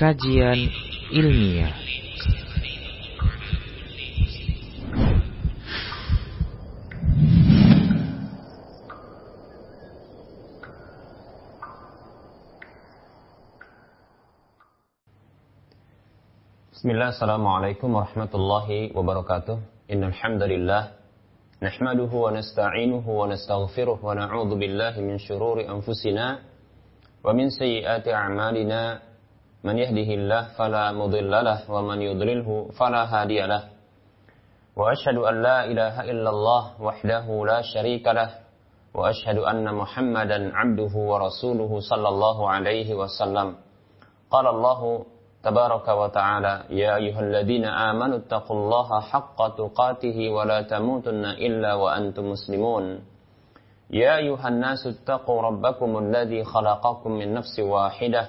kajian ilmiah. Bismillah, Assalamualaikum warahmatullahi wabarakatuh. Innal hamdalillah nahmaduhu wa nasta'inuhu wa nastaghfiruh wa na'udzu billahi min shururi من يهده الله فلا مضل له ومن يضلله فلا هادي له وأشهد أن لا إله إلا الله وحده لا شريك له وأشهد أن محمدا عبده ورسوله صلى الله عليه وسلم قال الله تبارك وتعالى يا أيها الذين آمنوا اتقوا الله حق تقاته ولا تموتن إلا وأنتم مسلمون يا أيها الناس اتقوا ربكم الذي خلقكم من نفس واحدة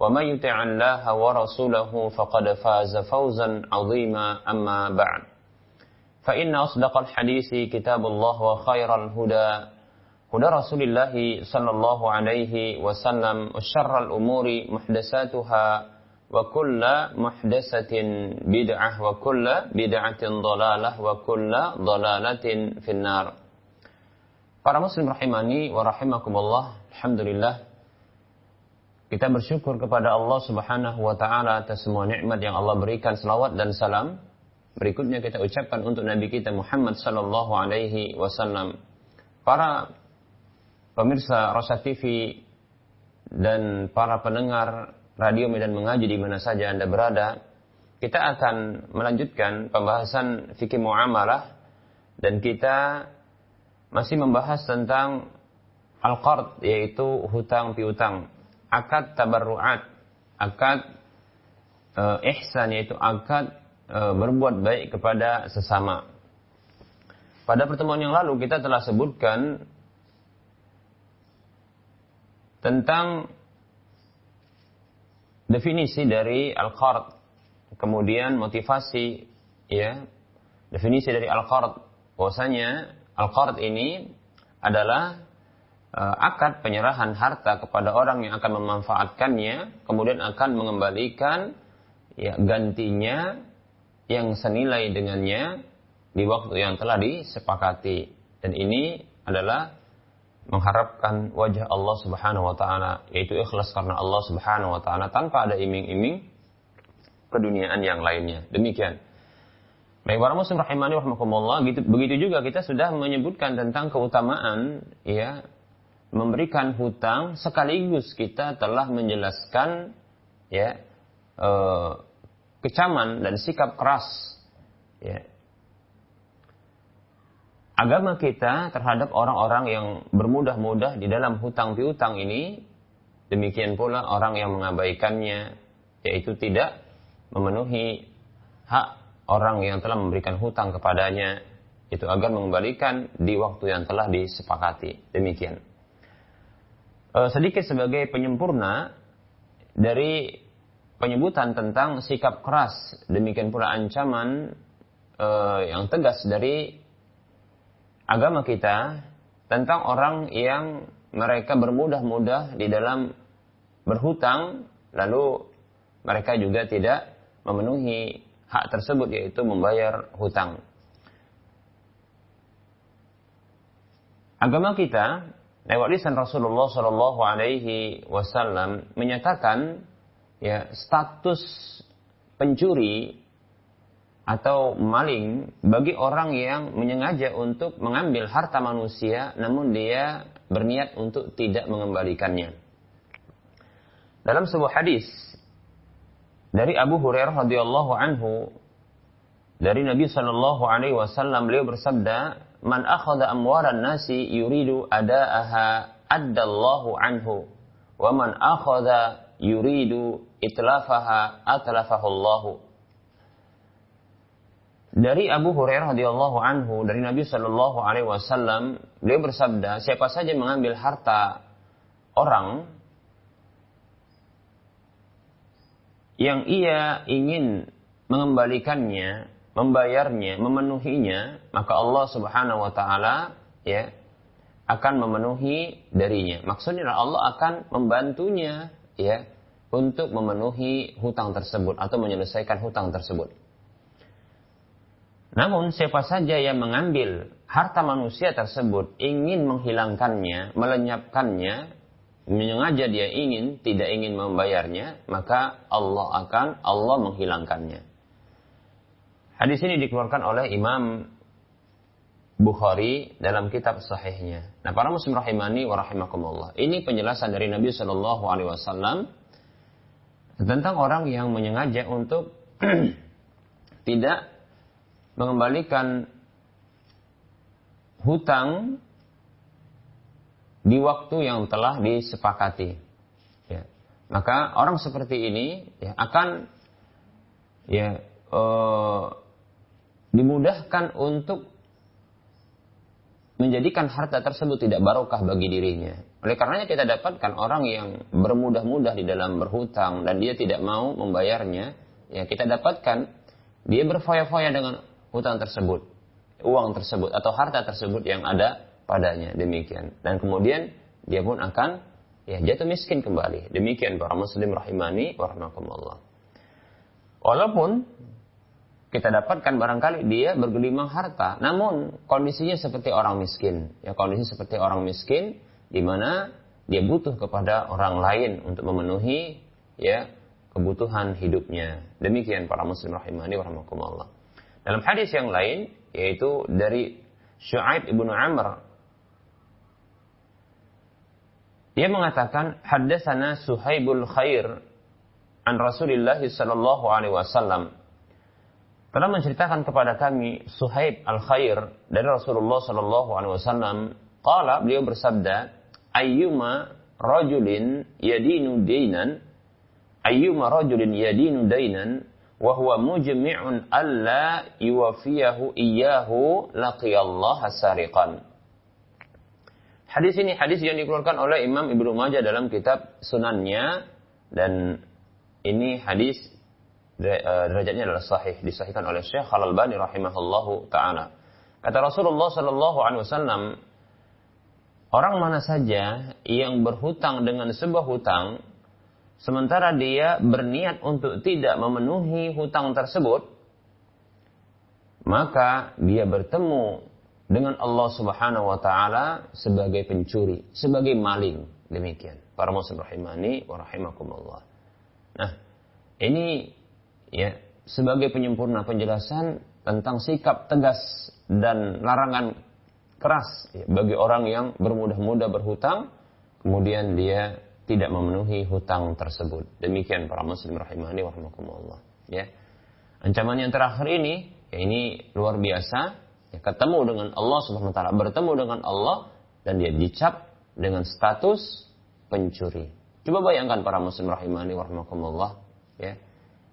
ومن يطع الله ورسوله فقد فاز فوزا عظيما أما بعد. فإن أصدق الحديث كتاب الله وخير الهدى هدى رسول الله صلى الله عليه وسلم وشر الأمور محدثاتها وكل محدثة بدعة وكل بدعة ضلالة وكل ضلالة في النار. Para muslim rahimani wa rahimakumullah, alhamdulillah kita bersyukur kepada Allah Subhanahu wa taala atas semua nikmat yang Allah berikan selawat dan salam. Berikutnya kita ucapkan untuk Nabi kita Muhammad sallallahu alaihi wasallam. Para pemirsa Rosa TV dan para pendengar radio Medan Mengaji di mana saja Anda berada, kita akan melanjutkan pembahasan fikih muamalah dan kita masih membahas tentang al-qard yaitu hutang piutang, akad tabarruat, akad e, ihsan yaitu akad e, berbuat baik kepada sesama. Pada pertemuan yang lalu kita telah sebutkan tentang definisi dari al-qard, kemudian motivasi ya. Definisi dari al-qard bahwasanya al-qard ini adalah uh, akad penyerahan harta kepada orang yang akan memanfaatkannya, kemudian akan mengembalikan ya gantinya yang senilai dengannya di waktu yang telah disepakati. Dan ini adalah mengharapkan wajah Allah Subhanahu wa taala yaitu ikhlas karena Allah Subhanahu wa taala tanpa ada iming-iming keduniaan yang lainnya. Demikian. Baik para muslim rahimani rahimakumullah, gitu, begitu juga kita sudah menyebutkan tentang keutamaan ya memberikan hutang sekaligus kita telah menjelaskan ya eh, kecaman dan sikap keras ya agama kita terhadap orang-orang yang bermudah-mudah di dalam hutang piutang ini, demikian pula orang yang mengabaikannya, yaitu tidak memenuhi hak orang yang telah memberikan hutang kepadanya, itu agar mengembalikan di waktu yang telah disepakati. Demikian. E, sedikit sebagai penyempurna dari penyebutan tentang sikap keras, demikian pula ancaman e, yang tegas dari agama kita tentang orang yang mereka bermudah-mudah di dalam berhutang lalu mereka juga tidak memenuhi hak tersebut yaitu membayar hutang. Agama kita lewat lisan Rasulullah Shallallahu Alaihi Wasallam menyatakan ya status pencuri atau maling bagi orang yang menyengaja untuk mengambil harta manusia namun dia berniat untuk tidak mengembalikannya. Dalam sebuah hadis dari Abu Hurairah radhiyallahu anhu dari Nabi sallallahu alaihi wasallam beliau bersabda, "Man akhadha amwalan nasi yuridu adaaha addallahu anhu, wa man akhadha yuridu itlafaha atlafahu Allahu." Dari Abu Hurairah radhiyallahu anhu dari Nabi Shallallahu alaihi wasallam, beliau bersabda, siapa saja mengambil harta orang yang ia ingin mengembalikannya, membayarnya, memenuhinya, maka Allah Subhanahu wa taala ya akan memenuhi darinya. Maksudnya Allah akan membantunya ya untuk memenuhi hutang tersebut atau menyelesaikan hutang tersebut. Namun siapa saja yang mengambil harta manusia tersebut ingin menghilangkannya, melenyapkannya, menyengaja dia ingin tidak ingin membayarnya, maka Allah akan Allah menghilangkannya. Hadis ini dikeluarkan oleh Imam Bukhari dalam kitab sahihnya. Nah, para muslim rahimani wa rahimakumullah. Ini penjelasan dari Nabi Shallallahu alaihi wasallam tentang orang yang menyengaja untuk tidak mengembalikan hutang di waktu yang telah disepakati. Ya. Maka orang seperti ini ya, akan ya uh, dimudahkan untuk menjadikan harta tersebut tidak barokah bagi dirinya. Oleh karenanya kita dapatkan orang yang bermudah-mudah di dalam berhutang dan dia tidak mau membayarnya, ya kita dapatkan dia berfoya-foya dengan hutang tersebut, uang tersebut atau harta tersebut yang ada padanya demikian. Dan kemudian dia pun akan ya jatuh miskin kembali. Demikian para muslim rahimani warahmatullah. Walaupun kita dapatkan barangkali dia bergelimang harta, namun kondisinya seperti orang miskin. Ya kondisi seperti orang miskin di mana dia butuh kepada orang lain untuk memenuhi ya kebutuhan hidupnya. Demikian para muslim rahimani warahmatullah. Dalam hadis yang lain yaitu dari Syuaib ibnu Amr dia mengatakan haddatsana Suhaibul Khair an Rasulillah sallallahu alaihi wasallam telah menceritakan kepada kami Suhaib al-Khair dari Rasulullah sallallahu alaihi wasallam qala beliau bersabda ayyuma rajulin yadinu dainan ayyuma rajulin yadinu dainan wa huwa mujmi'un alla yuwafiyahu iyyahu laqiyallaha sariqan. Hadis ini hadis yang dikeluarkan oleh Imam Ibnu Majah dalam kitab Sunannya dan ini hadis derajatnya adalah sahih disahihkan oleh Syekh Al Albani rahimahullahu taala. Kata Rasulullah sallallahu alaihi wasallam, orang mana saja yang berhutang dengan sebuah hutang sementara dia berniat untuk tidak memenuhi hutang tersebut, maka dia bertemu dengan Allah Subhanahu wa taala sebagai pencuri, sebagai maling. Demikian. Para muslim rahimani wa rahimakumullah. Nah, ini ya sebagai penyempurna penjelasan tentang sikap tegas dan larangan keras ya, bagi orang yang bermudah-mudah berhutang kemudian dia tidak memenuhi hutang tersebut. Demikian para muslim rahimani wa rahmakumullah. Ya. Ancaman yang terakhir ini, ya ini luar biasa. Ya, ketemu dengan Allah subhanahu wa ta'ala. Bertemu dengan Allah dan dia dicap dengan status pencuri. Coba bayangkan para muslim rahimani wa rahmakumullah. Ya.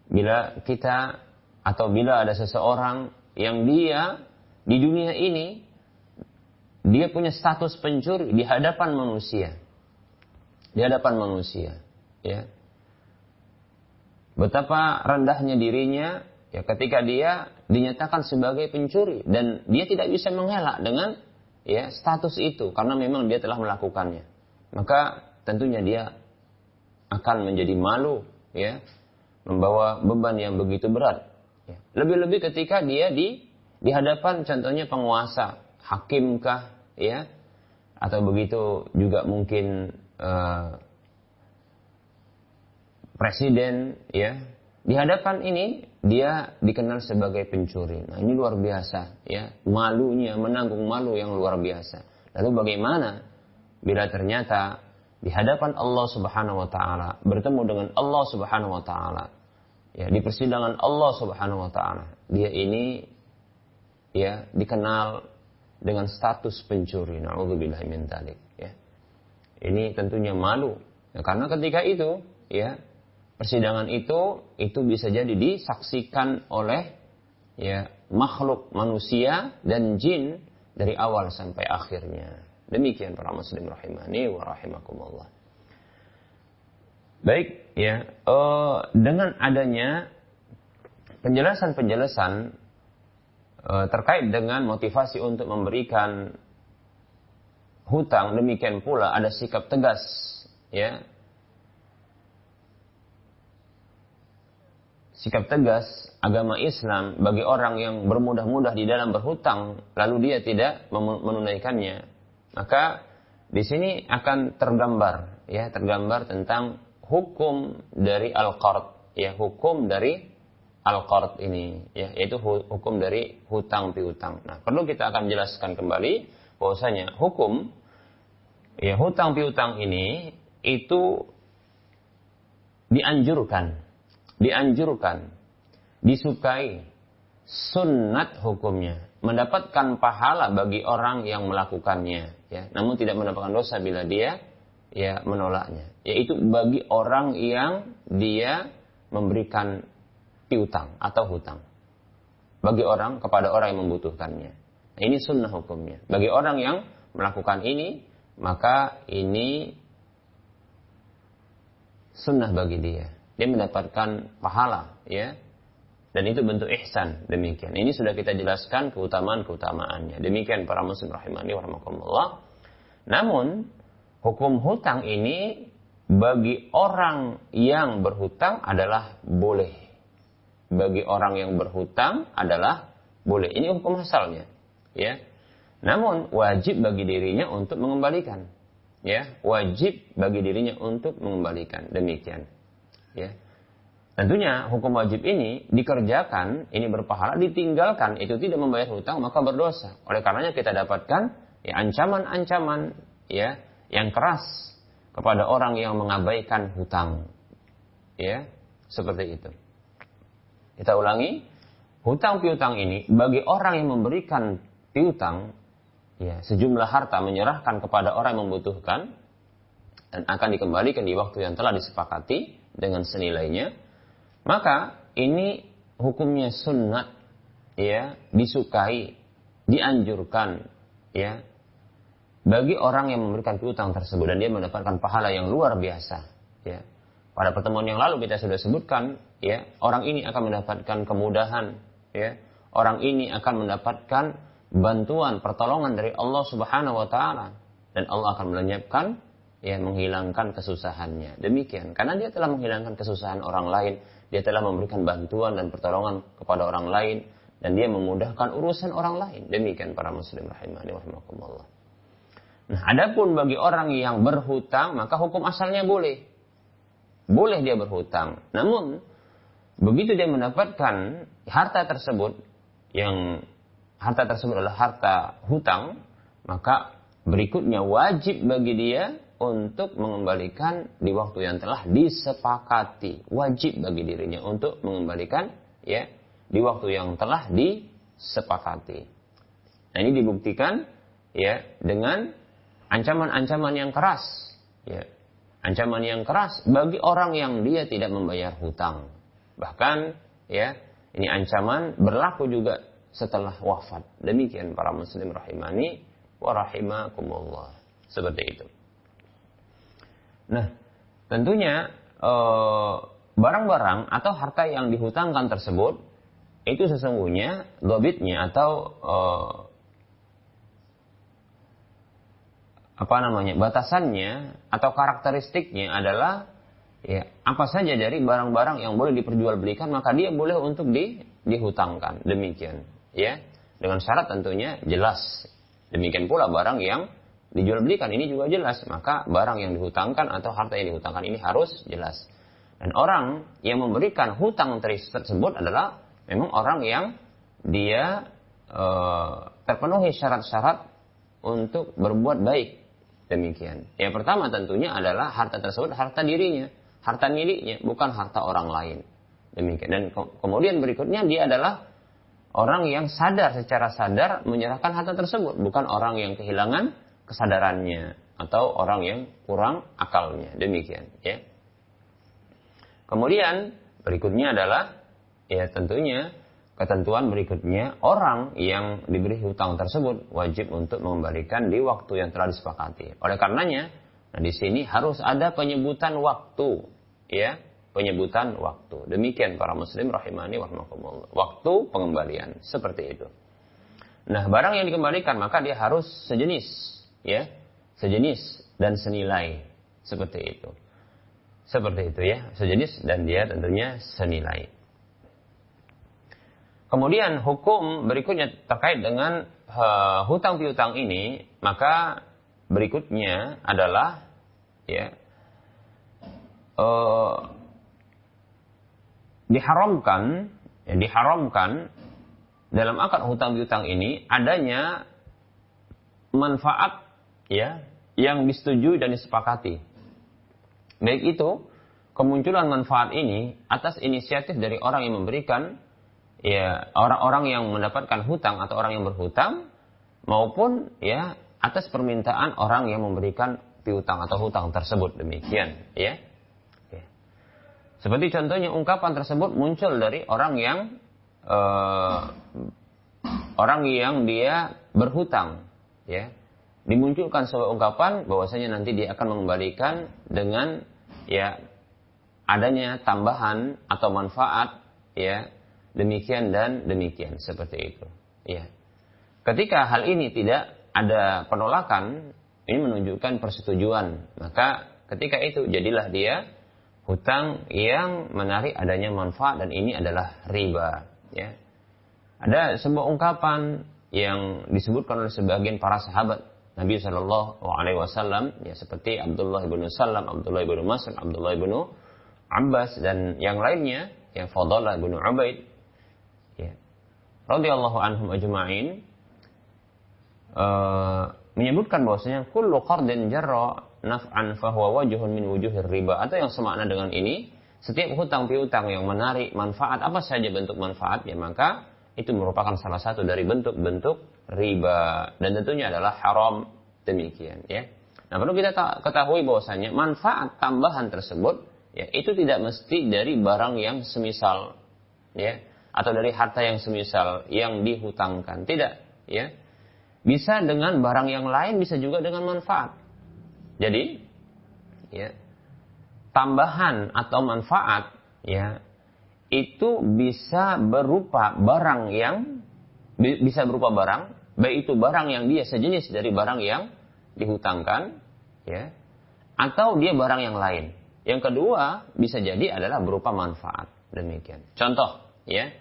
Bila kita atau bila ada seseorang yang dia di dunia ini dia punya status pencuri di hadapan manusia di hadapan manusia. Ya. Betapa rendahnya dirinya ya ketika dia dinyatakan sebagai pencuri dan dia tidak bisa mengelak dengan ya status itu karena memang dia telah melakukannya. Maka tentunya dia akan menjadi malu ya membawa beban yang begitu berat. Ya. Lebih-lebih ketika dia di di hadapan contohnya penguasa, hakimkah ya atau begitu juga mungkin uh, presiden ya di hadapan ini dia dikenal sebagai pencuri. Nah, ini luar biasa ya, malunya menanggung malu yang luar biasa. Lalu bagaimana bila ternyata di hadapan Allah Subhanahu wa taala bertemu dengan Allah Subhanahu wa taala ya di persidangan Allah Subhanahu wa taala dia ini ya dikenal dengan status pencuri. Nauzubillah min dzalik ya. Ini tentunya malu. Ya, karena ketika itu, ya, persidangan itu itu bisa jadi disaksikan oleh ya makhluk manusia dan jin dari awal sampai akhirnya. Demikian para muslim rahimani wa rahimakumullah. Baik, ya. Uh, dengan adanya penjelasan-penjelasan uh, terkait dengan motivasi untuk memberikan hutang, demikian pula ada sikap tegas, ya. Sikap tegas agama Islam bagi orang yang bermudah-mudah di dalam berhutang, lalu dia tidak menunaikannya, maka di sini akan tergambar, ya, tergambar tentang hukum dari al-qard, ya hukum dari al-qard ini, ya yaitu hukum dari hutang piutang. Nah, perlu kita akan jelaskan kembali bahwasanya hukum ya hutang piutang ini itu dianjurkan, dianjurkan, disukai, sunnat hukumnya, mendapatkan pahala bagi orang yang melakukannya, ya. Namun tidak mendapatkan dosa bila dia ya menolaknya. Yaitu bagi orang yang dia memberikan piutang atau hutang. Bagi orang kepada orang yang membutuhkannya. Nah, ini sunnah hukumnya. Bagi orang yang melakukan ini maka ini sunnah bagi dia. Dia mendapatkan pahala ya dan itu bentuk ihsan demikian ini sudah kita jelaskan keutamaan keutamaannya demikian para muslim rahimani warahmatullah namun hukum hutang ini bagi orang yang berhutang adalah boleh. Bagi orang yang berhutang adalah boleh. Ini hukum asalnya, ya. Namun wajib bagi dirinya untuk mengembalikan. Ya, wajib bagi dirinya untuk mengembalikan. Demikian. Ya. Tentunya hukum wajib ini dikerjakan, ini berpahala, ditinggalkan, itu tidak membayar hutang, maka berdosa. Oleh karenanya kita dapatkan ya ancaman-ancaman ya yang keras kepada orang yang mengabaikan hutang. Ya, seperti itu. Kita ulangi, hutang piutang ini bagi orang yang memberikan piutang ya sejumlah harta menyerahkan kepada orang yang membutuhkan dan akan dikembalikan di waktu yang telah disepakati dengan senilainya, maka ini hukumnya sunat ya, disukai, dianjurkan ya, bagi orang yang memberikan piutang tersebut. Dan dia mendapatkan pahala yang luar biasa ya. Pada pertemuan yang lalu kita sudah sebutkan ya orang ini akan mendapatkan kemudahan ya. Orang ini akan mendapatkan bantuan pertolongan dari Allah Subhanahu wa taala. Dan Allah akan melenyapkan ya menghilangkan kesusahannya. Demikian. Karena dia telah menghilangkan kesusahan orang lain dia telah memberikan bantuan dan pertolongan kepada orang lain dan dia memudahkan urusan orang lain demikian para muslim rahimani rahimakumullah Nah, adapun bagi orang yang berhutang, maka hukum asalnya boleh. Boleh dia berhutang. Namun, begitu dia mendapatkan harta tersebut, yang harta tersebut adalah harta hutang, maka berikutnya wajib bagi dia untuk mengembalikan di waktu yang telah disepakati. Wajib bagi dirinya untuk mengembalikan ya di waktu yang telah disepakati. Nah, ini dibuktikan ya dengan ancaman-ancaman yang keras, ya, ancaman yang keras bagi orang yang dia tidak membayar hutang. Bahkan, ya, ini ancaman berlaku juga setelah wafat. Demikian para muslim rahimani wa rahimakumullah. Seperti itu. Nah, tentunya eh, barang-barang atau harta yang dihutangkan tersebut itu sesungguhnya dobitnya atau uh, apa namanya batasannya atau karakteristiknya adalah ya apa saja dari barang-barang yang boleh diperjualbelikan maka dia boleh untuk di, dihutangkan. Demikian ya. Dengan syarat tentunya jelas. Demikian pula barang yang dijual-belikan ini juga jelas maka barang yang dihutangkan atau harta yang dihutangkan ini harus jelas dan orang yang memberikan hutang tersebut adalah memang orang yang dia e, terpenuhi syarat-syarat untuk berbuat baik Demikian. Yang pertama tentunya adalah harta tersebut harta dirinya, harta miliknya, bukan harta orang lain. Demikian. Dan ke kemudian berikutnya dia adalah orang yang sadar secara sadar menyerahkan harta tersebut, bukan orang yang kehilangan kesadarannya atau orang yang kurang akalnya. Demikian, ya. Kemudian berikutnya adalah ya tentunya ketentuan berikutnya orang yang diberi hutang tersebut wajib untuk mengembalikan di waktu yang telah disepakati. Oleh karenanya, nah di sini harus ada penyebutan waktu, ya, penyebutan waktu. Demikian para muslim rahimani warahmatullah. Waktu pengembalian seperti itu. Nah, barang yang dikembalikan maka dia harus sejenis, ya, sejenis dan senilai seperti itu. Seperti itu ya, sejenis dan dia tentunya senilai. Kemudian hukum berikutnya terkait dengan uh, hutang piutang ini, maka berikutnya adalah ya uh, diharamkan ya, diharamkan dalam akad hutang piutang ini adanya manfaat ya yang disetujui dan disepakati. Baik itu kemunculan manfaat ini atas inisiatif dari orang yang memberikan ya orang-orang yang mendapatkan hutang atau orang yang berhutang maupun ya atas permintaan orang yang memberikan piutang atau hutang tersebut demikian ya. ya. Seperti contohnya ungkapan tersebut muncul dari orang yang uh, orang yang dia berhutang ya. Dimunculkan sebuah ungkapan bahwasanya nanti dia akan mengembalikan dengan ya adanya tambahan atau manfaat ya demikian dan demikian seperti itu. Ya. Ketika hal ini tidak ada penolakan, ini menunjukkan persetujuan. Maka ketika itu jadilah dia hutang yang menarik adanya manfaat dan ini adalah riba. Ya. Ada sebuah ungkapan yang disebutkan oleh sebagian para sahabat Nabi Shallallahu Alaihi Wasallam ya seperti Abdullah bin Salam, Abdullah bin Mas'ud, Abdullah bin Abbas dan yang lainnya yang Fadalah bin Ubaid radhiyallahu anhum ajma'in uh, menyebutkan bahwasanya kullu qardin jarra naf'an fahuwa wajhun min wujuhir riba. Atau yang semakna dengan ini setiap hutang piutang yang menarik manfaat apa saja bentuk manfaatnya maka itu merupakan salah satu dari bentuk-bentuk riba dan tentunya adalah haram demikian ya. Nah, perlu kita ketahui bahwasanya manfaat tambahan tersebut ya itu tidak mesti dari barang yang semisal ya atau dari harta yang semisal yang dihutangkan. Tidak, ya. Bisa dengan barang yang lain, bisa juga dengan manfaat. Jadi, ya, tambahan atau manfaat, ya, itu bisa berupa barang yang bisa berupa barang, baik itu barang yang dia sejenis dari barang yang dihutangkan, ya, atau dia barang yang lain. Yang kedua bisa jadi adalah berupa manfaat. Demikian. Contoh, ya,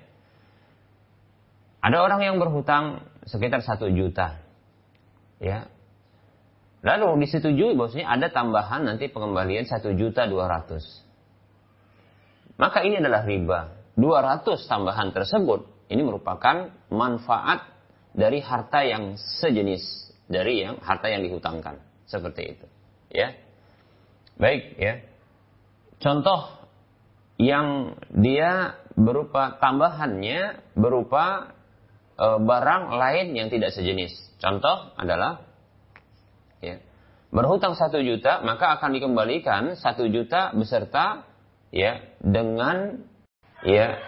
ada orang yang berhutang sekitar satu juta. Ya. Lalu disetujui bahwasanya ada tambahan nanti pengembalian satu juta dua ratus. Maka ini adalah riba. Dua ratus tambahan tersebut ini merupakan manfaat dari harta yang sejenis dari yang harta yang dihutangkan. Seperti itu. Ya. Baik ya. Contoh yang dia berupa tambahannya berupa e, barang lain yang tidak sejenis. Contoh adalah ya, berhutang satu juta maka akan dikembalikan satu juta beserta ya dengan ya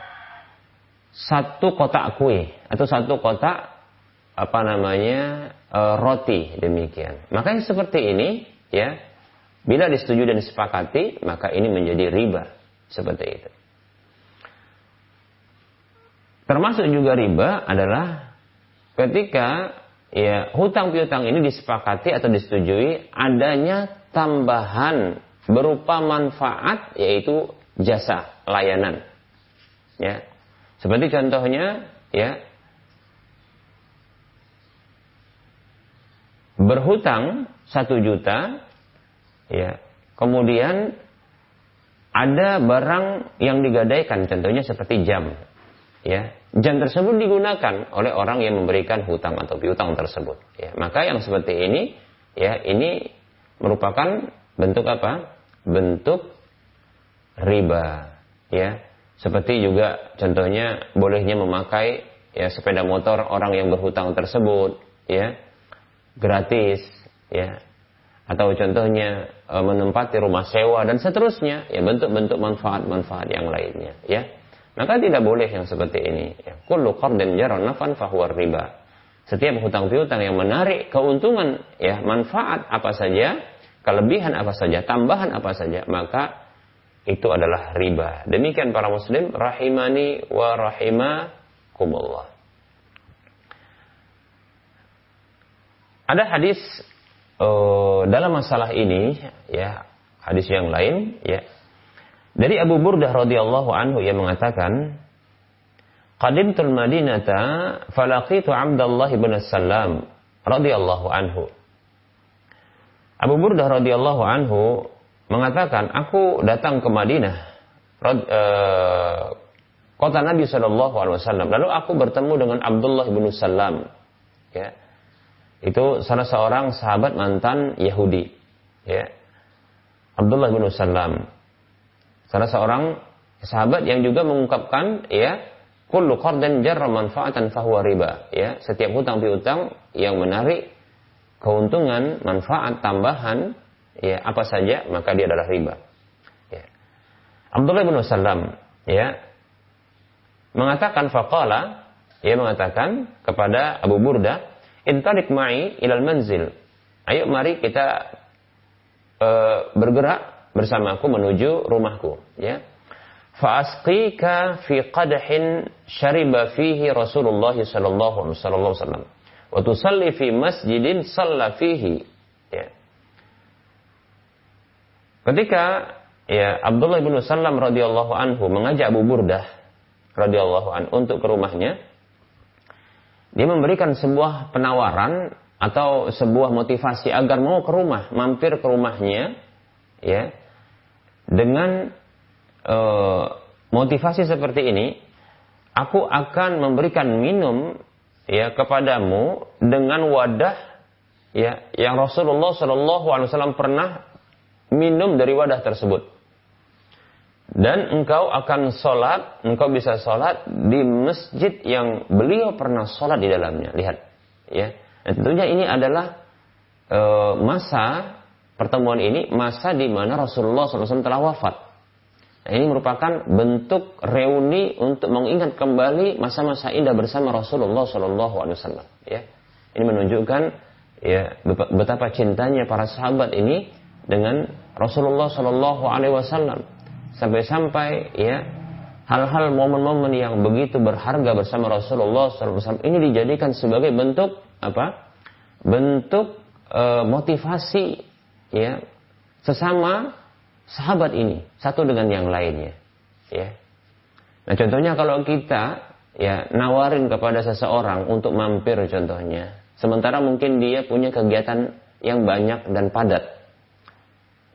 satu kotak kue atau satu kotak apa namanya e, roti demikian. Maka yang seperti ini ya bila disetujui dan disepakati maka ini menjadi riba seperti itu. Termasuk juga riba adalah ketika ya hutang piutang ini disepakati atau disetujui adanya tambahan berupa manfaat yaitu jasa layanan. Ya. Seperti contohnya ya. Berhutang satu juta ya. Kemudian ada barang yang digadaikan contohnya seperti jam ya. Jam tersebut digunakan oleh orang yang memberikan hutang atau piutang tersebut ya. Maka yang seperti ini ya ini merupakan bentuk apa? Bentuk riba ya seperti juga contohnya bolehnya memakai ya sepeda motor orang yang berhutang tersebut ya gratis ya atau contohnya e, menempati rumah sewa dan seterusnya ya bentuk-bentuk manfaat-manfaat yang lainnya ya Maka tidak boleh yang seperti ini. Ya. Kullu qardin jarra nafan fahuwa riba. Setiap hutang piutang yang menarik keuntungan, ya manfaat apa saja, kelebihan apa saja, tambahan apa saja, maka itu adalah riba. Demikian para muslim rahimani wa rahimakumullah. Ada hadis uh, dalam masalah ini ya, hadis yang lain ya. Dari Abu Burdah radhiyallahu anhu yang mengatakan Qadimtul Madinata falaqitu Abdullah bin Salam radhiyallahu anhu. Abu Burdah radhiyallahu anhu mengatakan, aku datang ke Madinah, uh, kota Nabi Shallallahu Alaihi Wasallam. Lalu aku bertemu dengan Abdullah bin Salam, ya, itu salah seorang sahabat mantan Yahudi, ya, Abdullah bin Salam, salah seorang sahabat yang juga mengungkapkan, ya, kullu qardan jarra manfaatan fahuwa riba, ya, setiap hutang piutang yang menarik keuntungan, manfaat tambahan ya apa saja maka dia adalah riba. Ya. Abdullah bin Salam ya mengatakan faqala ia mengatakan kepada Abu Burda intalik ma'i ilal manzil. Ayo mari kita uh, bergerak bersamaku menuju rumahku. Ya. Fa'asqika fi qadhin syariba fihi Rasulullah sallallahu alaihi wasallam. Wa tusalli fi masjidin salla fihi. Ya Ketika ya Abdullah bin Salam radhiyallahu anhu mengajak Abu Burdah radhiyallahu anhu untuk ke rumahnya, dia memberikan sebuah penawaran atau sebuah motivasi agar mau ke rumah, mampir ke rumahnya, ya, dengan uh, motivasi seperti ini, aku akan memberikan minum ya kepadamu dengan wadah ya yang Rasulullah Shallallahu Alaihi Wasallam pernah minum dari wadah tersebut. Dan engkau akan sholat, engkau bisa sholat di masjid yang beliau pernah sholat di dalamnya. Lihat, ya. Dan tentunya ini adalah e, masa pertemuan ini masa di mana Rasulullah SAW telah wafat. Nah, ini merupakan bentuk reuni untuk mengingat kembali masa-masa indah bersama Rasulullah SAW. Ya, ini menunjukkan ya betapa cintanya para sahabat ini dengan Rasulullah Shallallahu Alaihi Wasallam sampai-sampai ya hal-hal momen-momen yang begitu berharga bersama Rasulullah SAW ini dijadikan sebagai bentuk apa? Bentuk e, motivasi ya sesama sahabat ini satu dengan yang lainnya ya. Nah contohnya kalau kita ya nawarin kepada seseorang untuk mampir contohnya sementara mungkin dia punya kegiatan yang banyak dan padat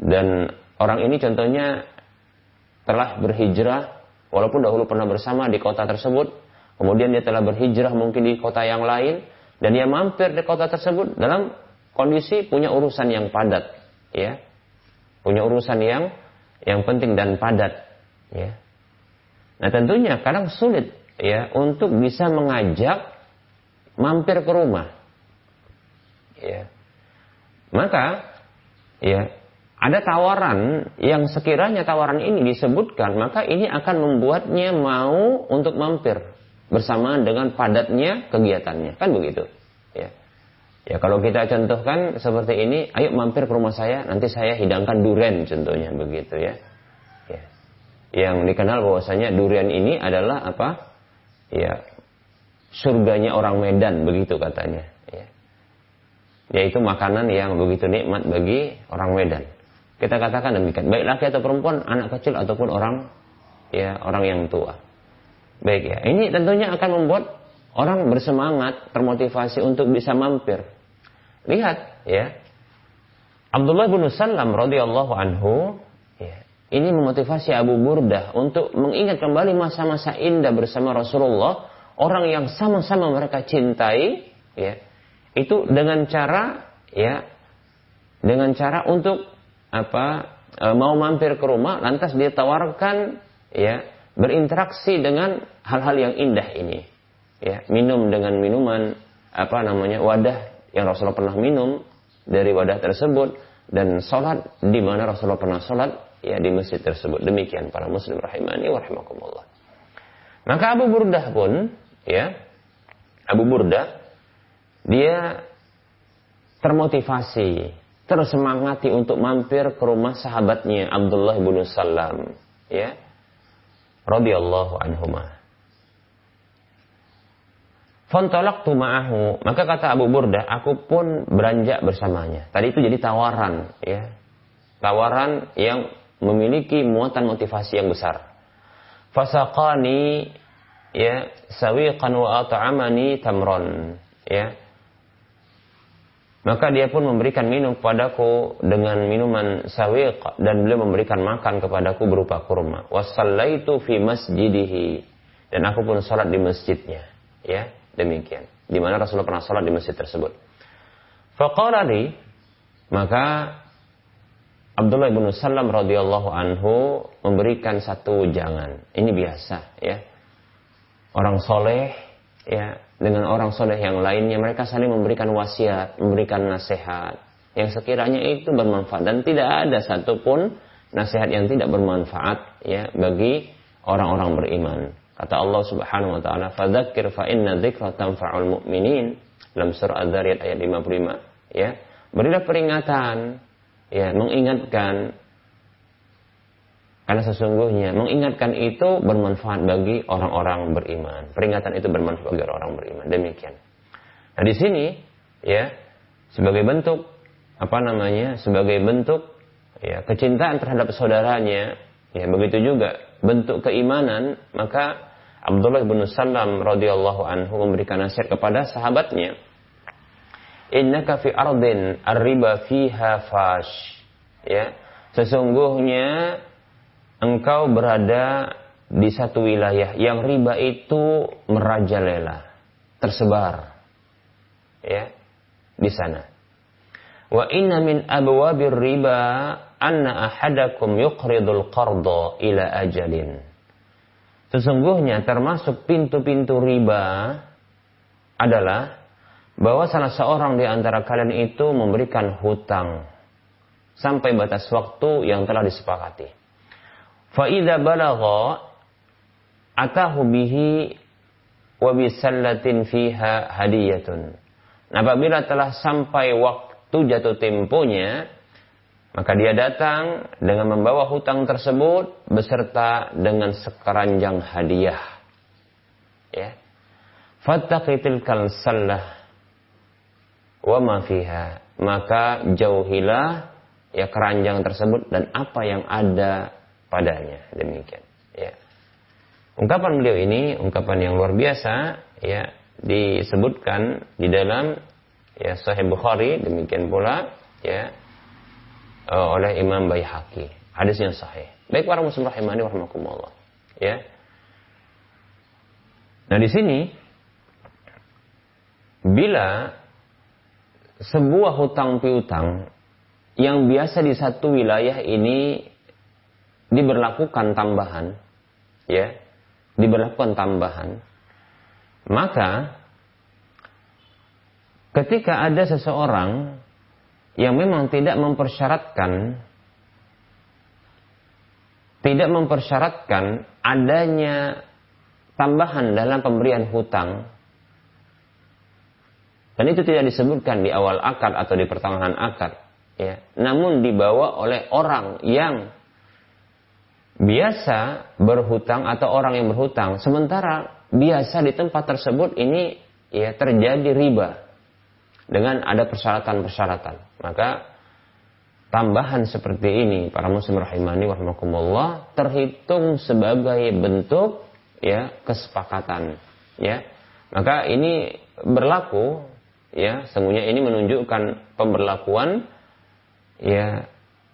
dan orang ini contohnya telah berhijrah walaupun dahulu pernah bersama di kota tersebut, kemudian dia telah berhijrah mungkin di kota yang lain dan dia mampir di kota tersebut dalam kondisi punya urusan yang padat, ya. Punya urusan yang yang penting dan padat, ya. Nah, tentunya kadang sulit ya untuk bisa mengajak mampir ke rumah. Ya. Maka ya ada tawaran yang sekiranya tawaran ini disebutkan, maka ini akan membuatnya mau untuk mampir bersamaan dengan padatnya kegiatannya. Kan begitu. Ya. Ya kalau kita contohkan seperti ini, ayo mampir ke rumah saya, nanti saya hidangkan duren contohnya begitu ya. ya. Yang dikenal bahwasanya durian ini adalah apa? Ya, surganya orang Medan begitu katanya. Ya. Yaitu makanan yang begitu nikmat bagi orang Medan. Kita katakan demikian. Baik laki atau perempuan, anak kecil ataupun orang ya orang yang tua. Baik ya. Ini tentunya akan membuat orang bersemangat, termotivasi untuk bisa mampir. Lihat ya. Abdullah bin Salam radhiyallahu anhu ya, ini memotivasi Abu Burdah untuk mengingat kembali masa-masa indah bersama Rasulullah, orang yang sama-sama mereka cintai ya. Itu dengan cara ya dengan cara untuk apa e, mau mampir ke rumah lantas dia tawarkan ya berinteraksi dengan hal-hal yang indah ini. Ya minum dengan minuman apa namanya wadah yang Rasulullah pernah minum dari wadah tersebut dan sholat di mana Rasulullah pernah sholat ya di masjid tersebut. Demikian para muslim rahimani wa rahimakumullah. Maka Abu Burdah pun, ya, Abu Burdah, dia termotivasi, tersemangati untuk mampir ke rumah sahabatnya Abdullah bin Salam, ya, radhiyallahu anhumah. Fontolak tu ma'ahu. Maka kata Abu Burdah, aku pun beranjak bersamanya. Tadi itu jadi tawaran, ya. Tawaran yang memiliki muatan motivasi yang besar. Fasaqani ya sawiqan wa at'amani tamron, ya. Maka dia pun memberikan minum kepadaku dengan minuman sawiq dan beliau memberikan makan kepadaku berupa kurma. Wasallaitu fi masjidihi dan aku pun salat di masjidnya, ya demikian. Di mana Rasulullah pernah sholat di masjid tersebut. Faqala maka Abdullah bin Salam radhiyallahu anhu memberikan satu jangan. Ini biasa ya. Orang soleh ya dengan orang soleh yang lainnya mereka saling memberikan wasiat, memberikan nasihat yang sekiranya itu bermanfaat dan tidak ada satupun nasihat yang tidak bermanfaat ya bagi orang-orang beriman. Kata Allah Subhanahu wa taala, "Fadzakir fa inna dzikra tanfa'ul mu'minin." Dalam surah Az-Zariyat ayat 55, ya. Berilah peringatan, ya, mengingatkan karena sesungguhnya mengingatkan itu bermanfaat bagi orang-orang beriman. Peringatan itu bermanfaat bagi orang beriman. Demikian. Nah, di sini ya sebagai bentuk apa namanya? Sebagai bentuk ya kecintaan terhadap saudaranya, ya begitu juga bentuk keimanan, maka Abdullah bin Salam radhiyallahu anhu memberikan nasihat kepada sahabatnya. Innaka fi ardin ar-riba fiha fash. Ya. Sesungguhnya engkau berada di satu wilayah yang riba itu merajalela, tersebar. Ya. Di sana. Wa inna min abwabir riba anna ahadakum yuqridul qarda ila ajalin Sesungguhnya termasuk pintu-pintu riba adalah bahwa salah seorang di antara kalian itu memberikan hutang sampai batas waktu yang telah disepakati. Fa'idha balagha atahu bihi wa bisallatin fiha hadiyatun. Nah, apabila telah sampai waktu jatuh temponya, maka dia datang dengan membawa hutang tersebut beserta dengan sekeranjang hadiah. Ya. Fattaqitil kalsallah wa ma fiha. Maka jauhilah ya keranjang tersebut dan apa yang ada padanya. Demikian. Ya. Ungkapan beliau ini ungkapan yang luar biasa ya disebutkan di dalam ya Sahih Bukhari demikian pula ya uh, oleh Imam Baihaqi. Hadis yang sahih. Baik para muslim rahimani warahmatullah. Ya. Nah di sini bila sebuah hutang piutang yang biasa di satu wilayah ini diberlakukan tambahan, ya, diberlakukan tambahan, maka ketika ada seseorang yang memang tidak mempersyaratkan tidak mempersyaratkan adanya tambahan dalam pemberian hutang dan itu tidak disebutkan di awal akad atau di pertengahan akad ya namun dibawa oleh orang yang biasa berhutang atau orang yang berhutang sementara biasa di tempat tersebut ini ya terjadi riba dengan ada persyaratan-persyaratan. Maka tambahan seperti ini para muslim rahimani warahmatullah terhitung sebagai bentuk ya kesepakatan ya. Maka ini berlaku ya, sungguhnya ini menunjukkan pemberlakuan ya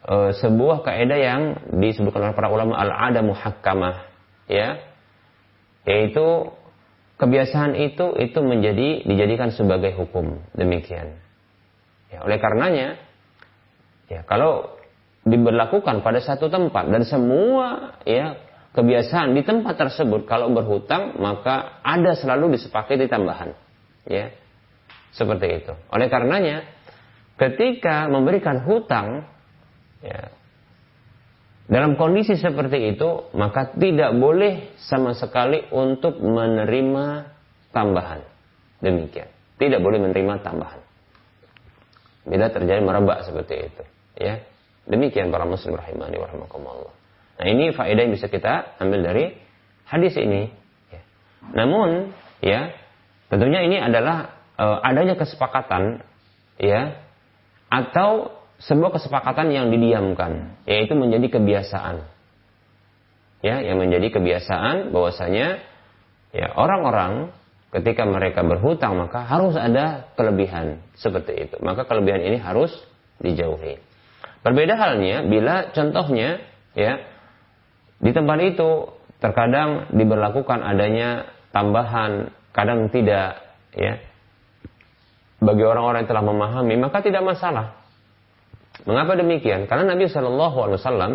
e, sebuah kaidah yang disebutkan oleh para ulama al-ada muhakkamah ya. Yaitu kebiasaan itu itu menjadi dijadikan sebagai hukum. Demikian. Ya, oleh karenanya ya kalau diberlakukan pada satu tempat dan semua ya kebiasaan di tempat tersebut kalau berhutang maka ada selalu disepakati tambahan. Ya seperti itu. Oleh karenanya ketika memberikan hutang ya dalam kondisi seperti itu, maka tidak boleh sama sekali untuk menerima tambahan. Demikian. Tidak boleh menerima tambahan. Bila terjadi merebak seperti itu. Ya. Demikian para muslim rahimani warahmatullah. Nah ini faedah yang bisa kita ambil dari hadis ini. Ya. Namun, ya, tentunya ini adalah uh, adanya kesepakatan, ya, atau sebuah kesepakatan yang didiamkan, yaitu menjadi kebiasaan. Ya, yang menjadi kebiasaan bahwasanya ya orang-orang ketika mereka berhutang maka harus ada kelebihan seperti itu. Maka kelebihan ini harus dijauhi. Berbeda halnya bila contohnya ya di tempat itu terkadang diberlakukan adanya tambahan, kadang tidak ya. Bagi orang-orang yang telah memahami maka tidak masalah Mengapa demikian? Karena Nabi Shallallahu Alaihi Wasallam,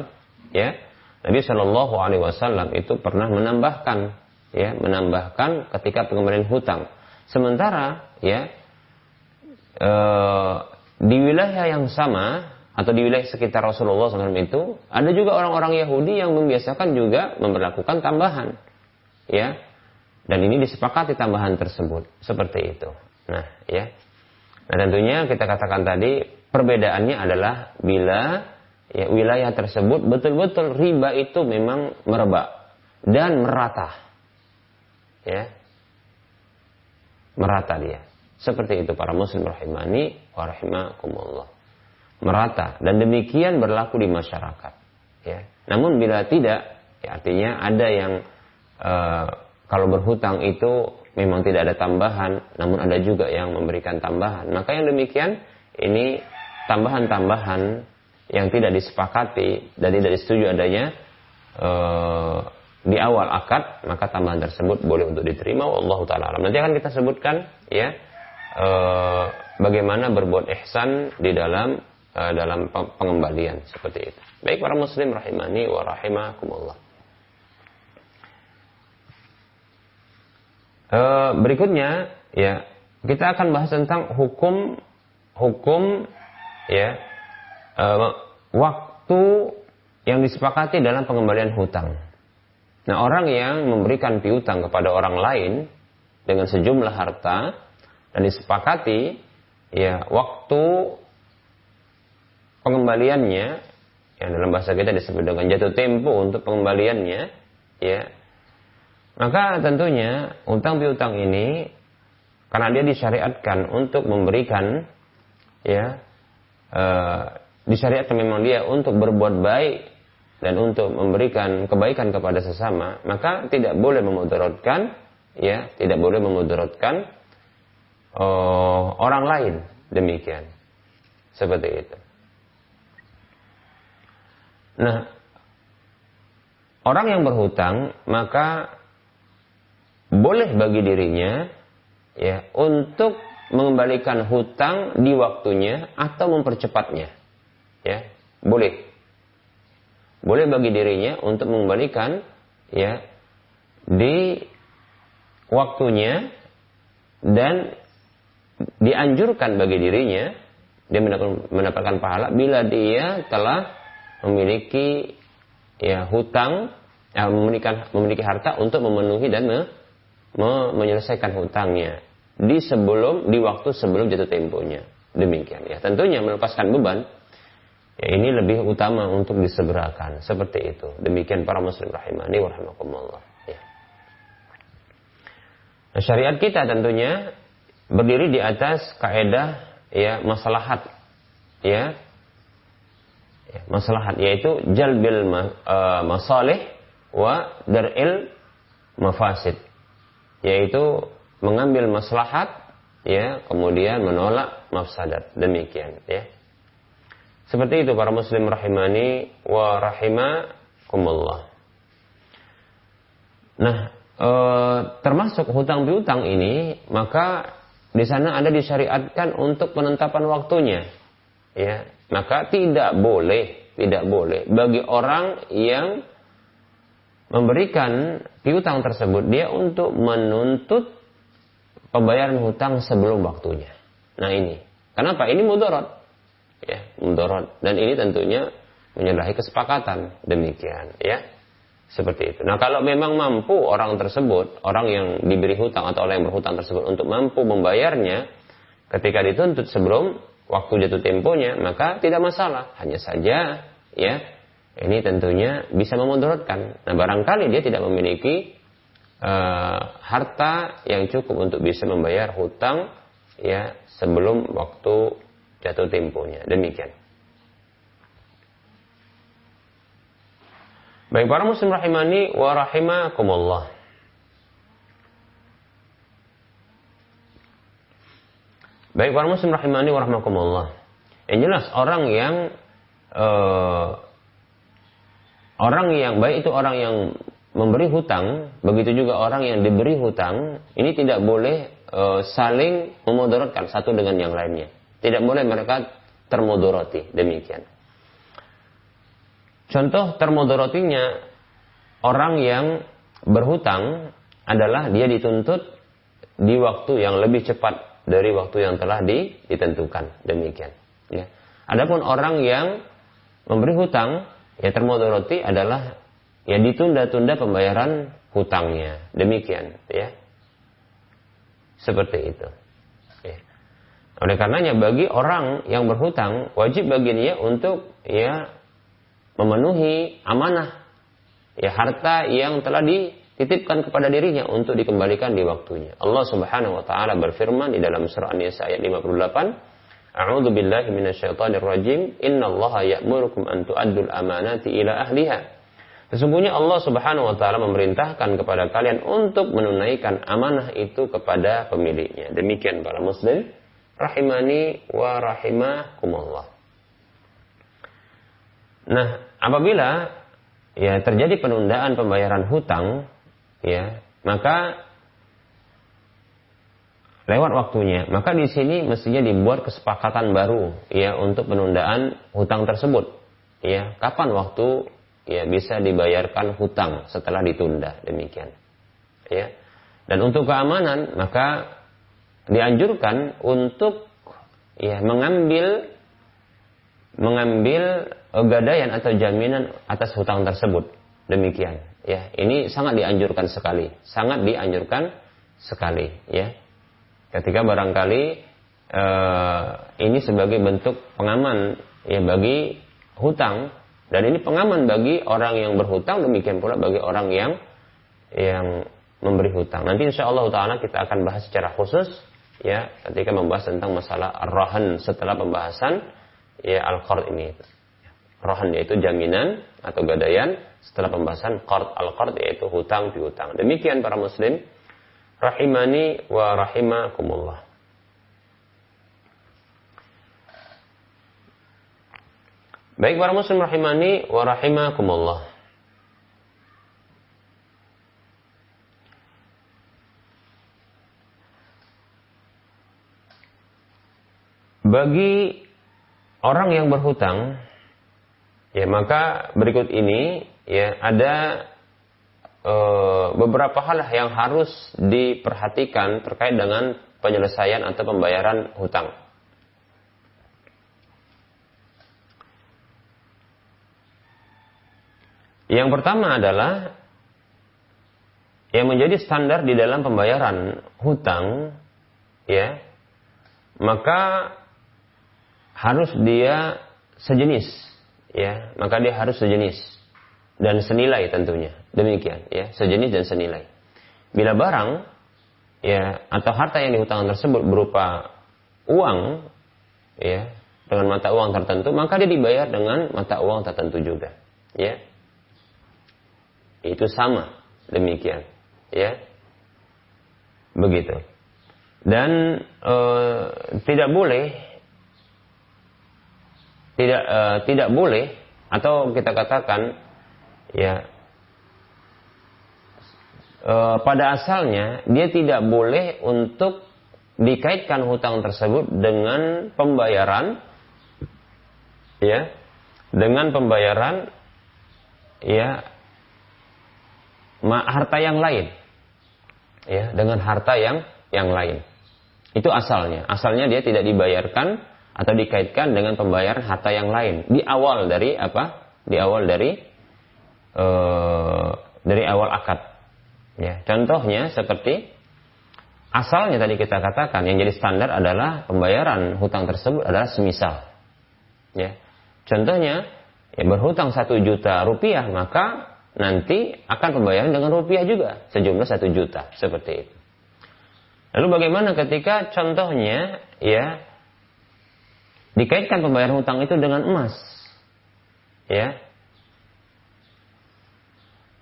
ya, Nabi Shallallahu Alaihi Wasallam itu pernah menambahkan, ya, menambahkan ketika pengembalian hutang. Sementara, ya, e, di wilayah yang sama atau di wilayah sekitar Rasulullah SAW itu ada juga orang-orang Yahudi yang membiasakan juga memperlakukan tambahan, ya, dan ini disepakati tambahan tersebut seperti itu. Nah, ya. Nah, tentunya kita katakan tadi Perbedaannya adalah bila ya, wilayah tersebut betul-betul riba itu memang merebak dan merata. Ya. Merata dia. Seperti itu para muslim rahimani wa rahimakumullah. Merata dan demikian berlaku di masyarakat. Ya. Namun bila tidak, ya artinya ada yang uh, kalau berhutang itu memang tidak ada tambahan, namun ada juga yang memberikan tambahan. Maka yang demikian ini tambahan-tambahan yang tidak disepakati dan tidak disetujui adanya e, di awal akad maka tambahan tersebut boleh untuk diterima Allah taala alam. Nanti akan kita sebutkan ya e, bagaimana berbuat ihsan di dalam e, dalam pengembalian seperti itu. Baik para muslim rahimani wa rahimakumullah. E, berikutnya ya kita akan bahas tentang hukum hukum ya uh, waktu yang disepakati dalam pengembalian hutang. Nah, orang yang memberikan piutang kepada orang lain dengan sejumlah harta dan disepakati ya waktu pengembaliannya yang dalam bahasa kita disebut dengan jatuh tempo untuk pengembaliannya ya maka tentunya utang piutang ini karena dia disyariatkan untuk memberikan ya uh, disyariatkan memang dia untuk berbuat baik dan untuk memberikan kebaikan kepada sesama, maka tidak boleh memudaratkan, ya, tidak boleh memudaratkan uh, orang lain demikian, seperti itu. Nah, orang yang berhutang maka boleh bagi dirinya ya untuk mengembalikan hutang di waktunya atau mempercepatnya. Ya, boleh. Boleh bagi dirinya untuk mengembalikan ya di waktunya dan dianjurkan bagi dirinya dia mendapatkan pahala bila dia telah memiliki ya hutang ya, memiliki memiliki harta untuk memenuhi dan me, me, menyelesaikan hutangnya di sebelum di waktu sebelum jatuh temponya. Demikian ya. Tentunya melepaskan beban ya ini lebih utama untuk disegerakan seperti itu. Demikian para muslim rahimani wa rahimakumullah. Ya. Nah, syariat kita tentunya berdiri di atas kaidah ya maslahat ya. ya maslahat yaitu jalbil uh, masalih wa dar'il mafasid yaitu mengambil maslahat ya kemudian menolak mafsadat. Demikian ya. Seperti itu para muslim rahimani wa rahimakumullah. Nah e, termasuk hutang piutang ini maka di sana ada disyariatkan untuk penetapan waktunya ya. Maka tidak boleh tidak boleh bagi orang yang memberikan piutang tersebut dia untuk menuntut pembayaran hutang sebelum waktunya. Nah ini, kenapa? Ini mudorot, ya mudorot. Dan ini tentunya menyalahi kesepakatan demikian ya seperti itu. Nah kalau memang mampu orang tersebut, orang yang diberi hutang atau orang yang berhutang tersebut untuk mampu membayarnya ketika dituntut sebelum waktu jatuh temponya, maka tidak masalah. Hanya saja ya ini tentunya bisa memudaratkan. Nah barangkali dia tidak memiliki uh, harta yang cukup untuk bisa membayar hutang ya sebelum waktu jatuh temponya. Demikian. Baik para muslim rahimani wa rahimakumullah. Baik para muslim rahimani wa rahimakumullah. Yang jelas orang yang uh, orang yang baik itu orang yang memberi hutang, begitu juga orang yang diberi hutang, ini tidak boleh uh, saling memudaratkan satu dengan yang lainnya. Tidak boleh mereka termodoroti demikian. Contoh termodorotinya orang yang berhutang adalah dia dituntut di waktu yang lebih cepat dari waktu yang telah ditentukan. Demikian. Ya. Adapun orang yang memberi hutang, ya termodoroti adalah ya ditunda-tunda pembayaran hutangnya. Demikian, ya. Seperti itu. Ya. Oleh karenanya bagi orang yang berhutang wajib bagi dia untuk ya memenuhi amanah ya harta yang telah dititipkan kepada dirinya untuk dikembalikan di waktunya. Allah Subhanahu wa taala berfirman di dalam surah An-Nisa ayat 58, A'udzu billahi minasyaitonir rajim. Innallaha ya'murukum an tu'addul amanati ila ahliha. Sesungguhnya Allah Subhanahu wa taala memerintahkan kepada kalian untuk menunaikan amanah itu kepada pemiliknya. Demikian para muslim rahimani wa rahimakumullah. Nah, apabila ya terjadi penundaan pembayaran hutang, ya, maka lewat waktunya, maka di sini mestinya dibuat kesepakatan baru ya untuk penundaan hutang tersebut. Ya, kapan waktu ya bisa dibayarkan hutang setelah ditunda demikian. Ya. Dan untuk keamanan maka dianjurkan untuk ya mengambil mengambil gadaian atau jaminan atas hutang tersebut. Demikian, ya. Ini sangat dianjurkan sekali, sangat dianjurkan sekali, ya. Ketika barangkali uh, ini sebagai bentuk pengaman ya bagi hutang dan ini pengaman bagi orang yang berhutang demikian pula bagi orang yang yang memberi hutang. Nanti insya Allah taala kita akan bahas secara khusus ya ketika membahas tentang masalah rahan setelah pembahasan ya al-qard ini. Rohan yaitu jaminan atau gadaian setelah pembahasan qard al-qard yaitu hutang piutang. Demikian para muslim rahimani wa rahimakumullah. Baik para muslim rahimani wa rahimakumullah. Bagi orang yang berhutang, ya maka berikut ini ya ada e, beberapa hal yang harus diperhatikan terkait dengan penyelesaian atau pembayaran hutang. Yang pertama adalah yang menjadi standar di dalam pembayaran hutang ya maka harus dia sejenis ya maka dia harus sejenis dan senilai tentunya. Demikian ya sejenis dan senilai. Bila barang ya atau harta yang dihutangkan tersebut berupa uang ya dengan mata uang tertentu maka dia dibayar dengan mata uang tertentu juga ya itu sama demikian ya. Begitu. Dan e, tidak boleh tidak uh, tidak boleh atau kita katakan ya uh, pada asalnya dia tidak boleh untuk dikaitkan hutang tersebut dengan pembayaran ya dengan pembayaran ya harta yang lain. Ya dengan harta yang yang lain. Itu asalnya. Asalnya dia tidak dibayarkan atau dikaitkan dengan pembayaran harta yang lain. Di awal dari apa? Di awal dari uh, dari awal akad. Ya, contohnya seperti asalnya tadi kita katakan yang jadi standar adalah pembayaran hutang tersebut adalah semisal. Ya, contohnya ya berhutang satu juta rupiah maka nanti akan pembayaran dengan rupiah juga sejumlah satu juta seperti itu. Lalu bagaimana ketika contohnya ya dikaitkan pembayaran hutang itu dengan emas? Ya.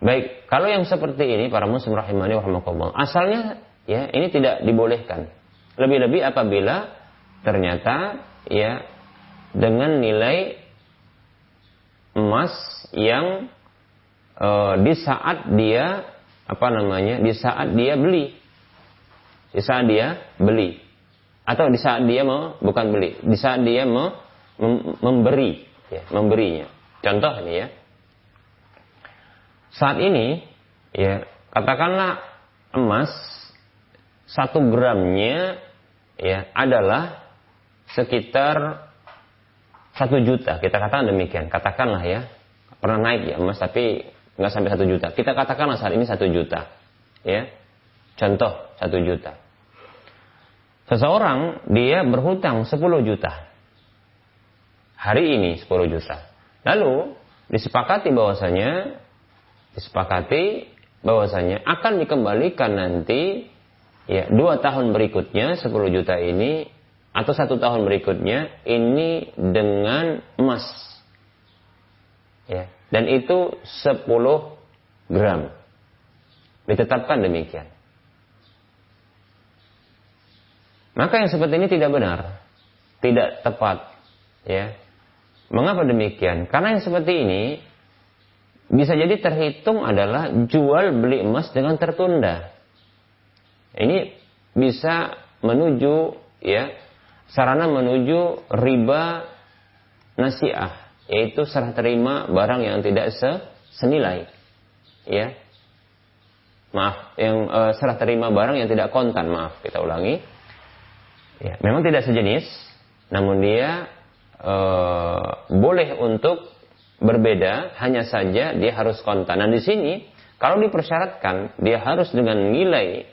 Baik, kalau yang seperti ini para muslim rahimani rahimakumullah, asalnya ya ini tidak dibolehkan. Lebih-lebih apabila ternyata ya dengan nilai emas yang e, di saat dia apa namanya di saat dia beli. Di saat dia beli. Atau di saat dia mau bukan beli. Di saat dia mau mem, memberi ya, memberinya. Contoh ini ya. Saat ini ya katakanlah emas satu gramnya ya adalah sekitar satu juta. Kita katakan demikian. Katakanlah ya. Pernah naik ya emas tapi nggak sampai satu juta kita katakanlah saat ini satu juta ya Contoh, satu juta. Seseorang dia berhutang 10 juta. Hari ini 10 juta. Lalu disepakati bahwasanya disepakati bahwasanya akan dikembalikan nanti ya dua tahun berikutnya 10 juta ini atau satu tahun berikutnya ini dengan emas ya dan itu 10 gram ditetapkan demikian Maka yang seperti ini tidak benar, tidak tepat, ya. Mengapa demikian? Karena yang seperti ini bisa jadi terhitung adalah jual beli emas dengan tertunda. Ini bisa menuju ya sarana menuju riba nasiah yaitu serah terima barang yang tidak senilai. Ya. Maaf yang uh, serah terima barang yang tidak kontan. Maaf kita ulangi. Ya, memang tidak sejenis, namun dia e, boleh untuk berbeda, hanya saja dia harus kontan. Dan di sini, kalau dipersyaratkan, dia harus dengan nilai.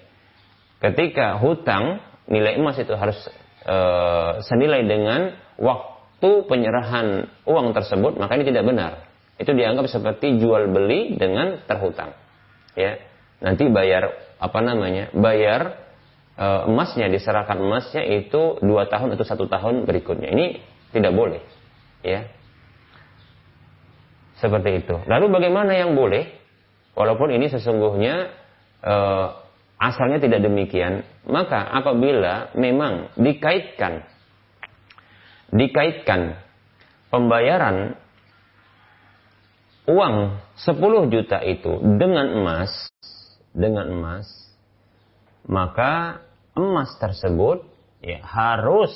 Ketika hutang, nilai emas itu harus e, senilai dengan waktu penyerahan uang tersebut, maka ini tidak benar. Itu dianggap seperti jual beli dengan terhutang. Ya, nanti bayar apa namanya? Bayar Eh, emasnya diserahkan emasnya itu dua tahun atau satu tahun berikutnya. Ini tidak boleh, ya. Seperti itu. Lalu bagaimana yang boleh? Walaupun ini sesungguhnya e, asalnya tidak demikian, maka apabila memang dikaitkan dikaitkan pembayaran uang 10 juta itu dengan emas dengan emas maka emas tersebut ya harus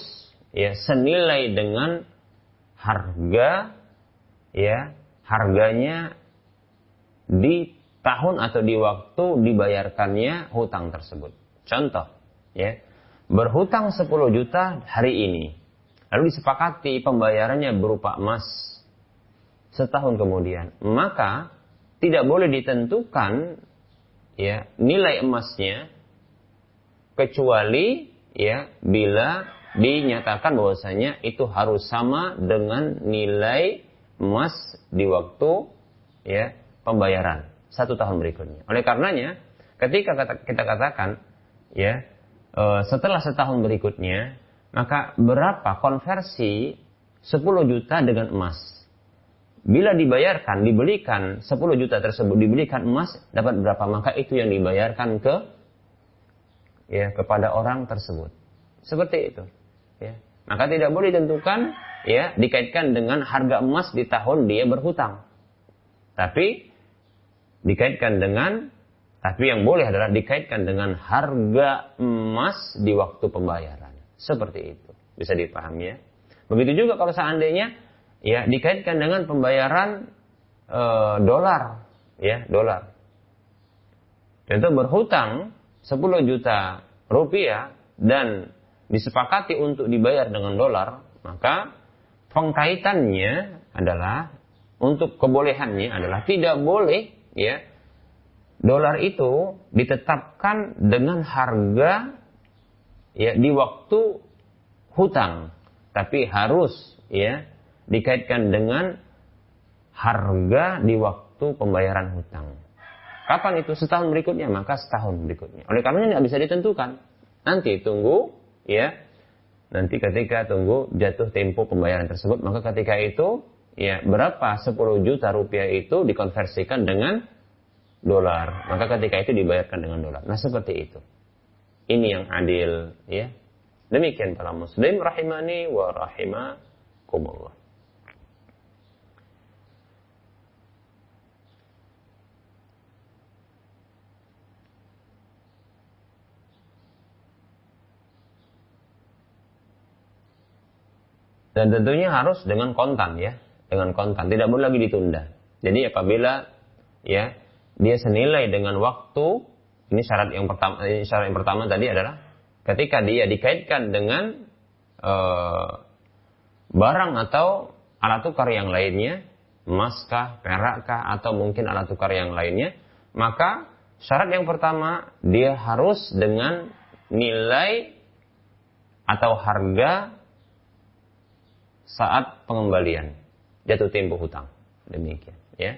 ya senilai dengan harga ya harganya di tahun atau di waktu dibayarkannya hutang tersebut. Contoh, ya, berhutang 10 juta hari ini. Lalu disepakati pembayarannya berupa emas setahun kemudian. Maka tidak boleh ditentukan ya nilai emasnya kecuali ya bila dinyatakan bahwasanya itu harus sama dengan nilai emas di waktu ya pembayaran satu tahun berikutnya. Oleh karenanya, ketika kita katakan ya e, setelah setahun berikutnya, maka berapa konversi 10 juta dengan emas? Bila dibayarkan, dibelikan 10 juta tersebut dibelikan emas, dapat berapa? Maka itu yang dibayarkan ke ya kepada orang tersebut. Seperti itu. Ya. Maka tidak boleh ditentukan ya dikaitkan dengan harga emas di tahun dia berhutang. Tapi dikaitkan dengan tapi yang boleh adalah dikaitkan dengan harga emas di waktu pembayaran. Seperti itu. Bisa dipahami ya. Begitu juga kalau seandainya ya dikaitkan dengan pembayaran e, dolar, ya, dolar. Contoh berhutang 10 juta rupiah dan disepakati untuk dibayar dengan dolar, maka pengkaitannya adalah untuk kebolehannya adalah tidak boleh ya dolar itu ditetapkan dengan harga ya di waktu hutang, tapi harus ya dikaitkan dengan harga di waktu pembayaran hutang. Kapan itu? Setahun berikutnya, maka setahun berikutnya. Oleh karenanya tidak bisa ditentukan. Nanti tunggu, ya. Nanti ketika tunggu jatuh tempo pembayaran tersebut, maka ketika itu, ya berapa 10 juta rupiah itu dikonversikan dengan dolar. Maka ketika itu dibayarkan dengan dolar. Nah seperti itu. Ini yang adil, ya. Demikian para muslim rahimani wa rahimakumullah. Dan tentunya harus dengan kontan ya, dengan kontan, tidak boleh lagi ditunda. Jadi apabila ya dia senilai dengan waktu, ini syarat yang pertama, ini syarat yang pertama tadi adalah ketika dia dikaitkan dengan uh, barang atau alat tukar yang lainnya, emaskah, perakkah, atau mungkin alat tukar yang lainnya, maka syarat yang pertama dia harus dengan nilai atau harga saat pengembalian jatuh tempo hutang. Demikian, ya.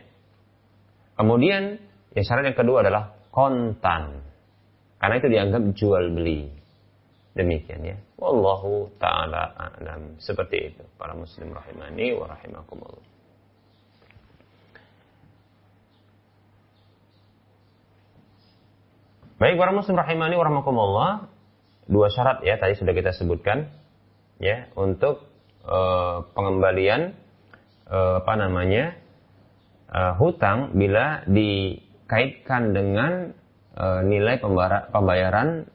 Kemudian yang syarat yang kedua adalah kontan. Karena itu dianggap jual beli. Demikian ya. Wallahu taala a'lam. Seperti itu para muslim rahimani wa rahimakumullah. Baik para muslim rahimani wa rahimakumullah. Dua syarat ya tadi sudah kita sebutkan ya untuk uh, pengembalian uh, apa namanya uh, hutang bila dikaitkan dengan uh, nilai pembayaran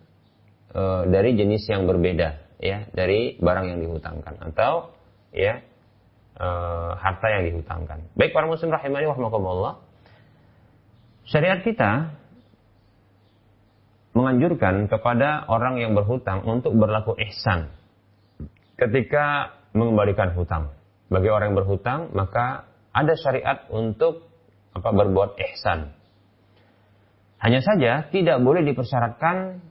uh, dari jenis yang berbeda ya dari barang yang dihutangkan atau ya uh, harta yang dihutangkan. Baik para muslim rahimani warahmatullah. Syariat kita menganjurkan kepada orang yang berhutang untuk berlaku ihsan ketika mengembalikan hutang. Bagi orang yang berhutang, maka ada syariat untuk apa berbuat ihsan. Hanya saja tidak boleh dipersyaratkan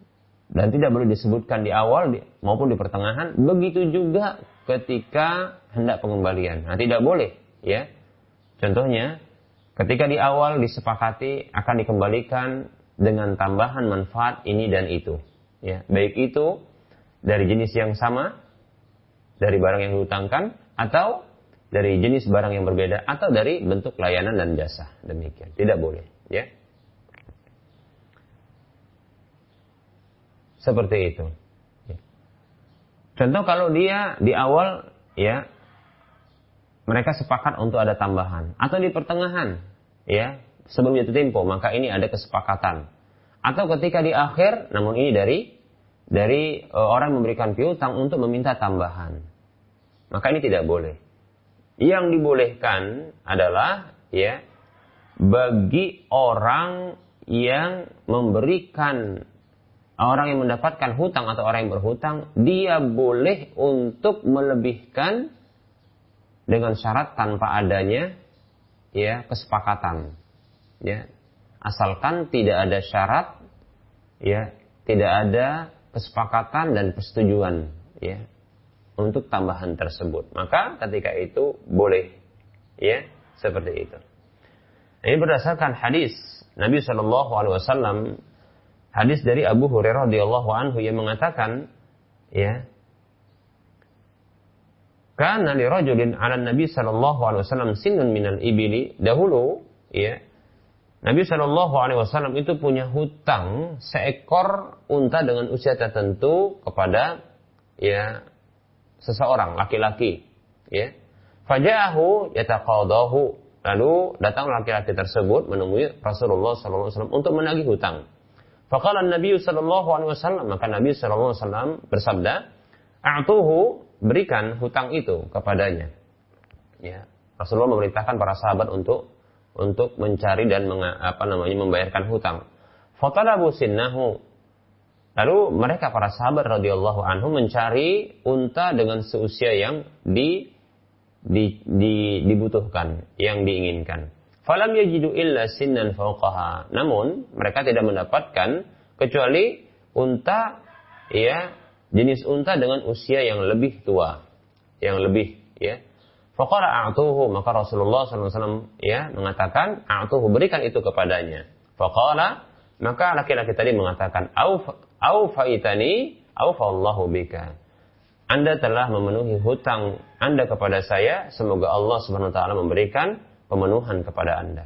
dan tidak boleh disebutkan di awal maupun di pertengahan. Begitu juga ketika hendak pengembalian. Nah, tidak boleh, ya. Contohnya, ketika di awal disepakati akan dikembalikan dengan tambahan manfaat ini dan itu, ya. Baik itu dari jenis yang sama dari barang yang dihutangkan atau dari jenis barang yang berbeda atau dari bentuk layanan dan jasa. Demikian. Tidak boleh, ya. Seperti itu. Ya. Contoh kalau dia di awal ya mereka sepakat untuk ada tambahan atau di pertengahan ya sebelum jatuh tempo maka ini ada kesepakatan atau ketika di akhir namun ini dari dari uh, orang memberikan piutang untuk meminta tambahan. Maka ini tidak boleh. Yang dibolehkan adalah ya bagi orang yang memberikan orang yang mendapatkan hutang atau orang yang berhutang, dia boleh untuk melebihkan dengan syarat tanpa adanya ya kesepakatan. Ya. Asalkan tidak ada syarat ya, tidak ada kesepakatan dan persetujuan ya untuk tambahan tersebut. Maka ketika itu boleh ya seperti itu. Ini berdasarkan hadis Nabi Shallallahu Alaihi Wasallam hadis dari Abu Hurairah radhiyallahu anhu yang mengatakan ya karena li rajulin 'ala Nabi sallallahu alaihi wasallam sinnun minal ibili. Dahulu ya Nabi Shallallahu Alaihi Wasallam itu punya hutang seekor unta dengan usia tertentu kepada ya seseorang laki-laki ya. Fajahu yataqadahu. Lalu datang laki-laki tersebut menemui Rasulullah Wasallam untuk menagih hutang Faqala Nabi Shallallahu Alaihi Wasallam maka Nabi Shallallahu Alaihi Wasallam bersabda a'tuhu berikan hutang itu kepadanya ya Rasulullah memerintahkan para sahabat untuk untuk mencari dan meng, apa namanya membayarkan hutang. Fatalabu sinnahu. Lalu mereka para sahabat radhiyallahu anhu mencari unta dengan seusia yang di di, di, dibutuhkan, yang diinginkan. Falam yajidu illa sinnan fauqaha. Namun mereka tidak mendapatkan kecuali unta ya jenis unta dengan usia yang lebih tua, yang lebih ya. Faqala a'tuhu maka Rasulullah SAW ya mengatakan a'tuhu berikan itu kepadanya. Faqala maka laki-laki tadi mengatakan au au faitani au fallahu bika. Anda telah memenuhi hutang Anda kepada saya, semoga Allah Subhanahu wa taala memberikan pemenuhan kepada Anda.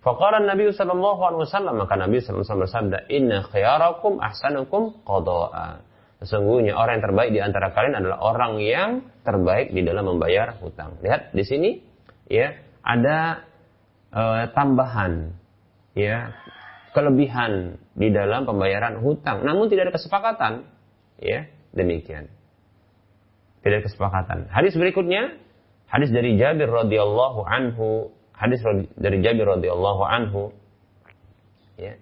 Faqala Nabi sallallahu alaihi wasallam maka Nabi sallallahu alaihi wasallam bersabda, "Inna khiyarakum ahsanukum qada'a." Sesungguhnya orang yang terbaik di antara kalian adalah orang yang terbaik di dalam membayar hutang. Lihat di sini ya, ada uh, tambahan ya, kelebihan di dalam pembayaran hutang, namun tidak ada kesepakatan. Ya, demikian. Tidak ada kesepakatan. Hadis berikutnya, hadis dari Jabir radhiyallahu anhu. Hadis dari Jabir radhiyallahu anhu. Ya.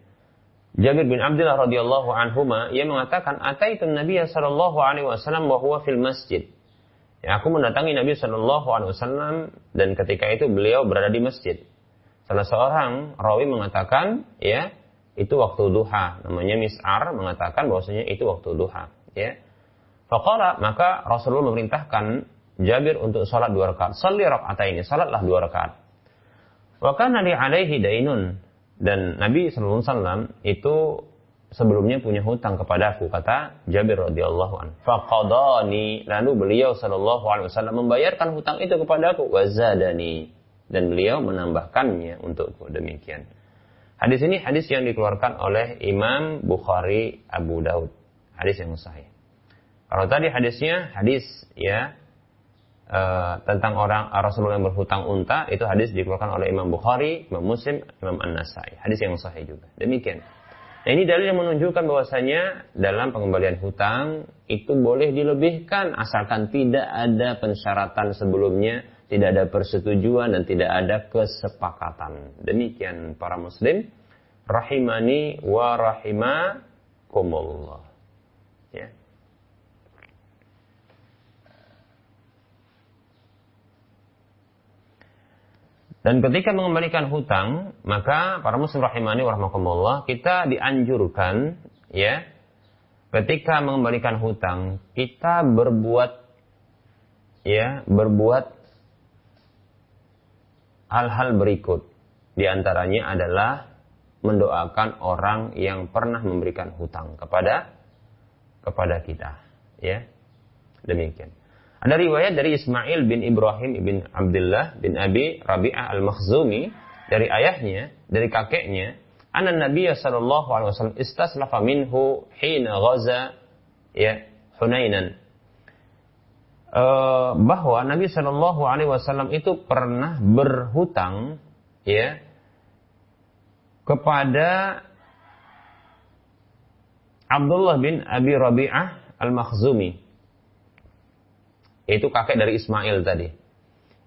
Jabir bin Abdullah radhiyallahu anhu ia mengatakan ataitu Nabi sallallahu alaihi wasallam wa huwa fil masjid. Ya aku mendatangi Nabi sallallahu alaihi wasallam dan ketika itu beliau berada di masjid. Salah seorang rawi mengatakan ya itu waktu duha. Namanya Mis'ar mengatakan bahwasanya itu waktu duha ya. Faqala maka Rasulullah memerintahkan Jabir untuk salat dua rakaat. Salli ini salatlah dua rakaat. Wa kana li alaihi dainun dan Nabi wasallam itu sebelumnya punya hutang kepada aku kata Jabir radhiyallahu an. Faqadani lalu beliau sallallahu alaihi wasallam membayarkan hutang itu kepada aku wazadani dan beliau menambahkannya untukku demikian. Hadis ini hadis yang dikeluarkan oleh Imam Bukhari Abu Daud. Hadis yang sahih. Kalau tadi hadisnya hadis ya uh, tentang orang uh, Rasulullah yang berhutang unta itu hadis dikeluarkan oleh Imam Bukhari, Imam Muslim, Imam An-Nasai. Hadis yang sahih juga. Demikian. Nah, ini dalil yang menunjukkan bahwasanya dalam pengembalian hutang itu boleh dilebihkan asalkan tidak ada pensyaratan sebelumnya, tidak ada persetujuan dan tidak ada kesepakatan. Demikian para muslim rahimani wa rahimakumullah. Ya. Dan ketika mengembalikan hutang, maka para muslim rahimani warahmatullah, kita dianjurkan ya ketika mengembalikan hutang, kita berbuat ya, berbuat hal-hal berikut. Di antaranya adalah mendoakan orang yang pernah memberikan hutang kepada kepada kita, ya. Demikian. Ada riwayat dari Ismail bin Ibrahim bin Abdullah bin Abi Rabi'ah al-Makhzumi dari ayahnya, dari kakeknya, anna Nabi sallallahu alaihi wasallam istaslafa minhu hina ghaza ya Hunainan. Uh, bahwa Nabi Shallallahu Alaihi Wasallam itu pernah berhutang ya kepada Abdullah bin Abi Rabi'ah al-Makhzumi yaitu kakek dari Ismail tadi.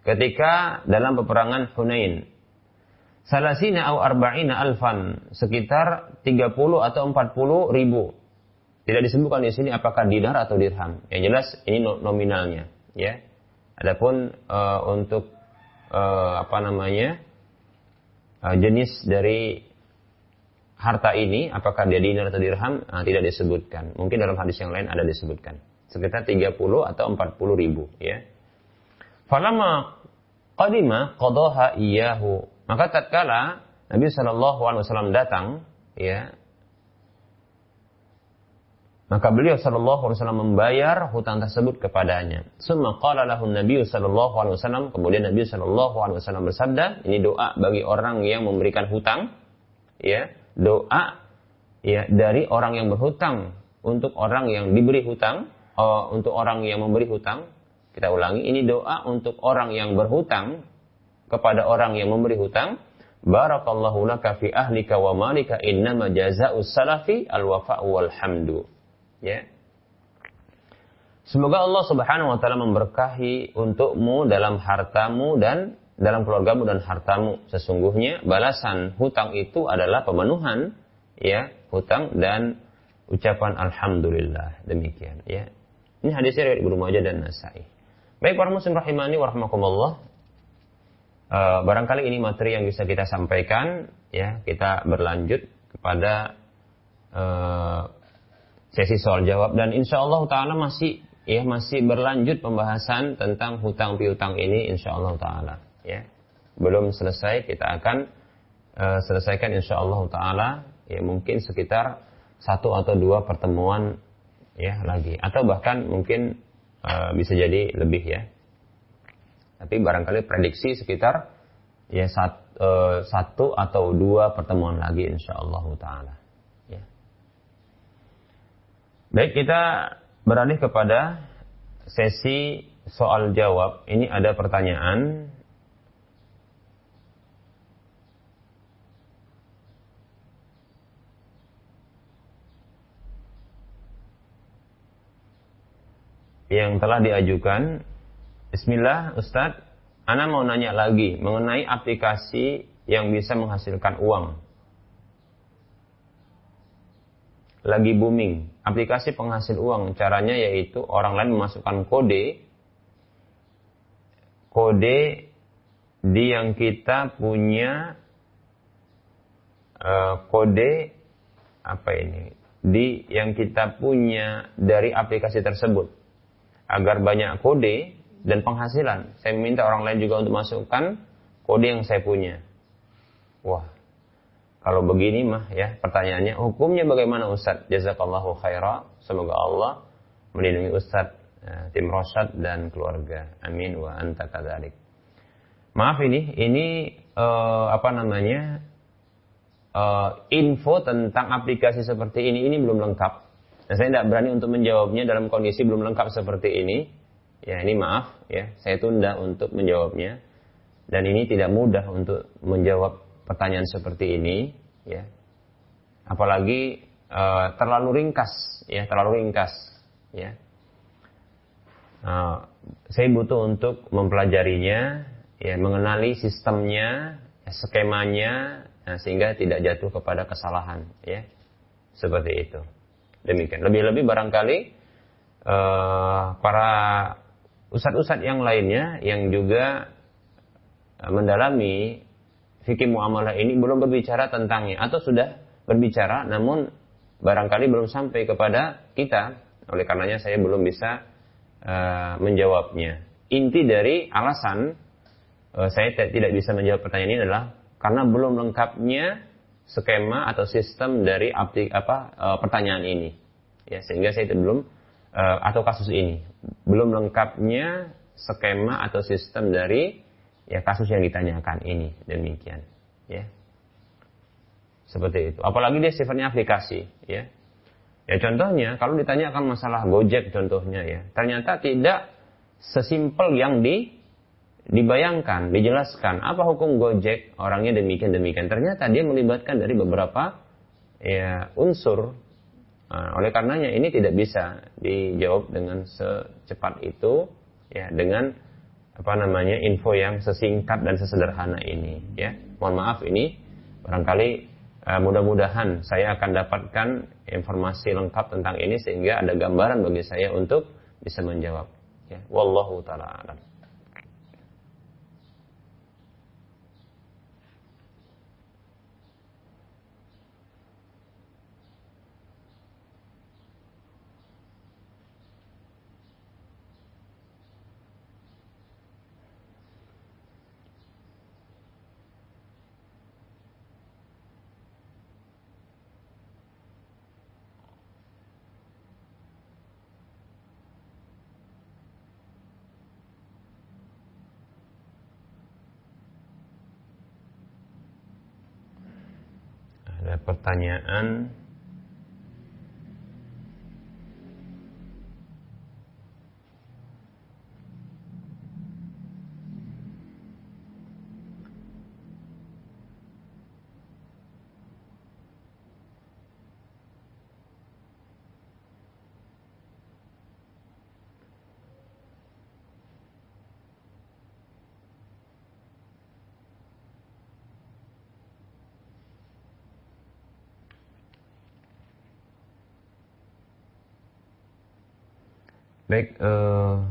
Ketika dalam peperangan Hunain. Salasina au arba'ina alfan. Sekitar 30 atau 40 ribu. Tidak disebutkan di sini apakah dinar atau dirham. Yang jelas ini nominalnya. Ya. Adapun uh, untuk uh, apa namanya uh, jenis dari harta ini apakah dia dinar atau dirham uh, tidak disebutkan. Mungkin dalam hadis yang lain ada disebutkan sekitar 30 atau 40 ribu ya. Falama qadima qadaha iyahu. Maka tatkala Nabi Shallallahu alaihi wasallam datang ya maka beliau sallallahu alaihi wasallam membayar hutang tersebut kepadanya. Summa qala lahu Nabi sallallahu alaihi wasallam, kemudian Nabi sallallahu alaihi wasallam bersabda, ini doa bagi orang yang memberikan hutang, ya, doa ya dari orang yang berhutang untuk orang yang diberi hutang, uh, untuk orang yang memberi hutang. Kita ulangi, ini doa untuk orang yang berhutang kepada orang yang memberi hutang. Barakallahu laka fi ahlika wa malika innama jaza'us salafi al-wafa'u. Ya. Semoga Allah Subhanahu wa taala memberkahi untukmu dalam hartamu dan dalam keluargamu dan hartamu. Sesungguhnya balasan hutang itu adalah pemenuhan ya, hutang dan ucapan alhamdulillah. Demikian ya. Ini hadisnya dari Ibnu Majah dan Nasai. Baik para muslim rahimani wa rahmakumullah. Uh, barangkali ini materi yang bisa kita sampaikan ya, kita berlanjut kepada uh, sesi soal jawab dan insya Allah taala masih ya masih berlanjut pembahasan tentang hutang piutang ini insya Allah taala ya. Belum selesai kita akan uh, selesaikan insya Allah taala ya mungkin sekitar satu atau dua pertemuan ya lagi. Atau bahkan mungkin uh, bisa jadi lebih ya. Tapi barangkali prediksi sekitar ya sat, uh, satu atau dua pertemuan lagi insya Allah taala. Ya. baik kita beralih kepada sesi soal jawab. Ini ada pertanyaan yang telah diajukan. Bismillah, Ustadz. Ana mau nanya lagi mengenai aplikasi yang bisa menghasilkan uang. Lagi booming. Aplikasi penghasil uang. Caranya yaitu orang lain memasukkan kode. Kode di yang kita punya uh, kode apa ini? Di yang kita punya dari aplikasi tersebut agar banyak kode dan penghasilan. Saya minta orang lain juga untuk masukkan kode yang saya punya. Wah, kalau begini mah ya pertanyaannya hukumnya bagaimana Ustaz? Jazakallahu khaira. Semoga Allah melindungi Ustaz, ya, tim Rosyad dan keluarga. Amin wa anta kadzalik. Maaf ini, ini uh, apa namanya uh, info tentang aplikasi seperti ini ini belum lengkap dan saya tidak berani untuk menjawabnya dalam kondisi belum lengkap seperti ini. Ya ini maaf ya, saya tunda untuk menjawabnya. Dan ini tidak mudah untuk menjawab pertanyaan seperti ini, ya. Apalagi uh, terlalu ringkas, ya terlalu ringkas, ya. Uh, saya butuh untuk mempelajarinya, ya mengenali sistemnya, ya, skemanya, nah, sehingga tidak jatuh kepada kesalahan, ya seperti itu. Demikian. Lebih-lebih barangkali uh, para ustadz-ustadz yang lainnya yang juga uh, mendalami fikih muamalah ini belum berbicara tentangnya atau sudah berbicara namun barangkali belum sampai kepada kita. Oleh karenanya saya belum bisa uh, menjawabnya. Inti dari alasan uh, saya tidak bisa menjawab pertanyaan ini adalah karena belum lengkapnya skema atau sistem dari aplik, apa e, pertanyaan ini. Ya, sehingga saya itu belum e, atau kasus ini. Belum lengkapnya skema atau sistem dari ya kasus yang ditanyakan ini. Demikian ya. Seperti itu. Apalagi dia sifatnya aplikasi ya. Ya contohnya kalau ditanyakan masalah Gojek contohnya ya. Ternyata tidak sesimpel yang di dibayangkan, dijelaskan apa hukum Gojek orangnya demikian demikian. Ternyata dia melibatkan dari beberapa ya unsur. Nah, oleh karenanya ini tidak bisa dijawab dengan secepat itu ya dengan apa namanya info yang sesingkat dan sesederhana ini ya. Mohon maaf ini barangkali uh, mudah-mudahan saya akan dapatkan informasi lengkap tentang ini sehingga ada gambaran bagi saya untuk bisa menjawab ya. Wallahu taala alam. Pertanyaan Baik, uh,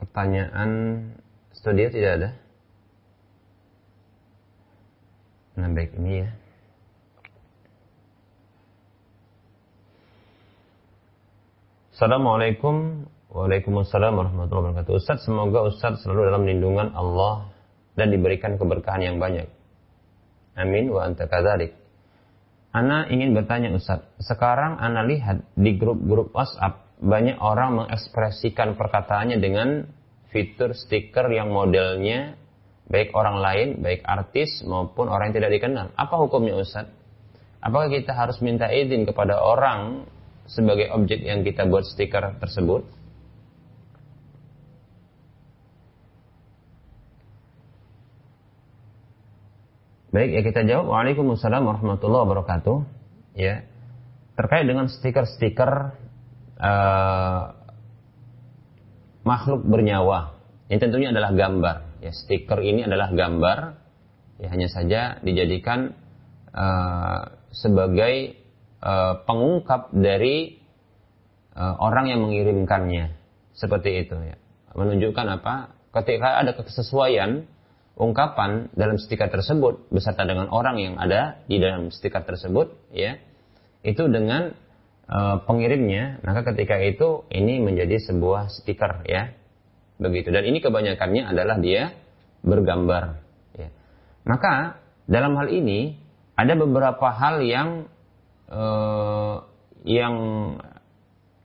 pertanyaan studio tidak ada? Nah, baik ini ya. Assalamualaikum Waalaikumsalam warahmatullahi wabarakatuh Ustaz, semoga Ustaz selalu dalam lindungan Allah dan diberikan keberkahan yang banyak. Amin wa anta kadzalik. Ana ingin bertanya Ustaz, sekarang Ana lihat di grup-grup WhatsApp banyak orang mengekspresikan perkataannya dengan fitur stiker yang modelnya baik orang lain, baik artis maupun orang yang tidak dikenal. Apa hukumnya Ustaz? Apakah kita harus minta izin kepada orang sebagai objek yang kita buat stiker tersebut? Baik, ya kita jawab. Waalaikumsalam warahmatullahi wabarakatuh. Ya, terkait dengan stiker-stiker uh, makhluk bernyawa, ini tentunya adalah gambar. Ya, stiker ini adalah gambar. Ya, hanya saja dijadikan uh, sebagai uh, pengungkap dari uh, orang yang mengirimkannya. Seperti itu ya. Menunjukkan apa? Ketika ada kesesuaian ungkapan dalam stiker tersebut beserta dengan orang yang ada di dalam stiker tersebut ya itu dengan uh, pengirimnya maka ketika itu ini menjadi sebuah stiker ya begitu. Dan ini kebanyakannya adalah dia bergambar ya. Maka dalam hal ini ada beberapa hal yang uh, yang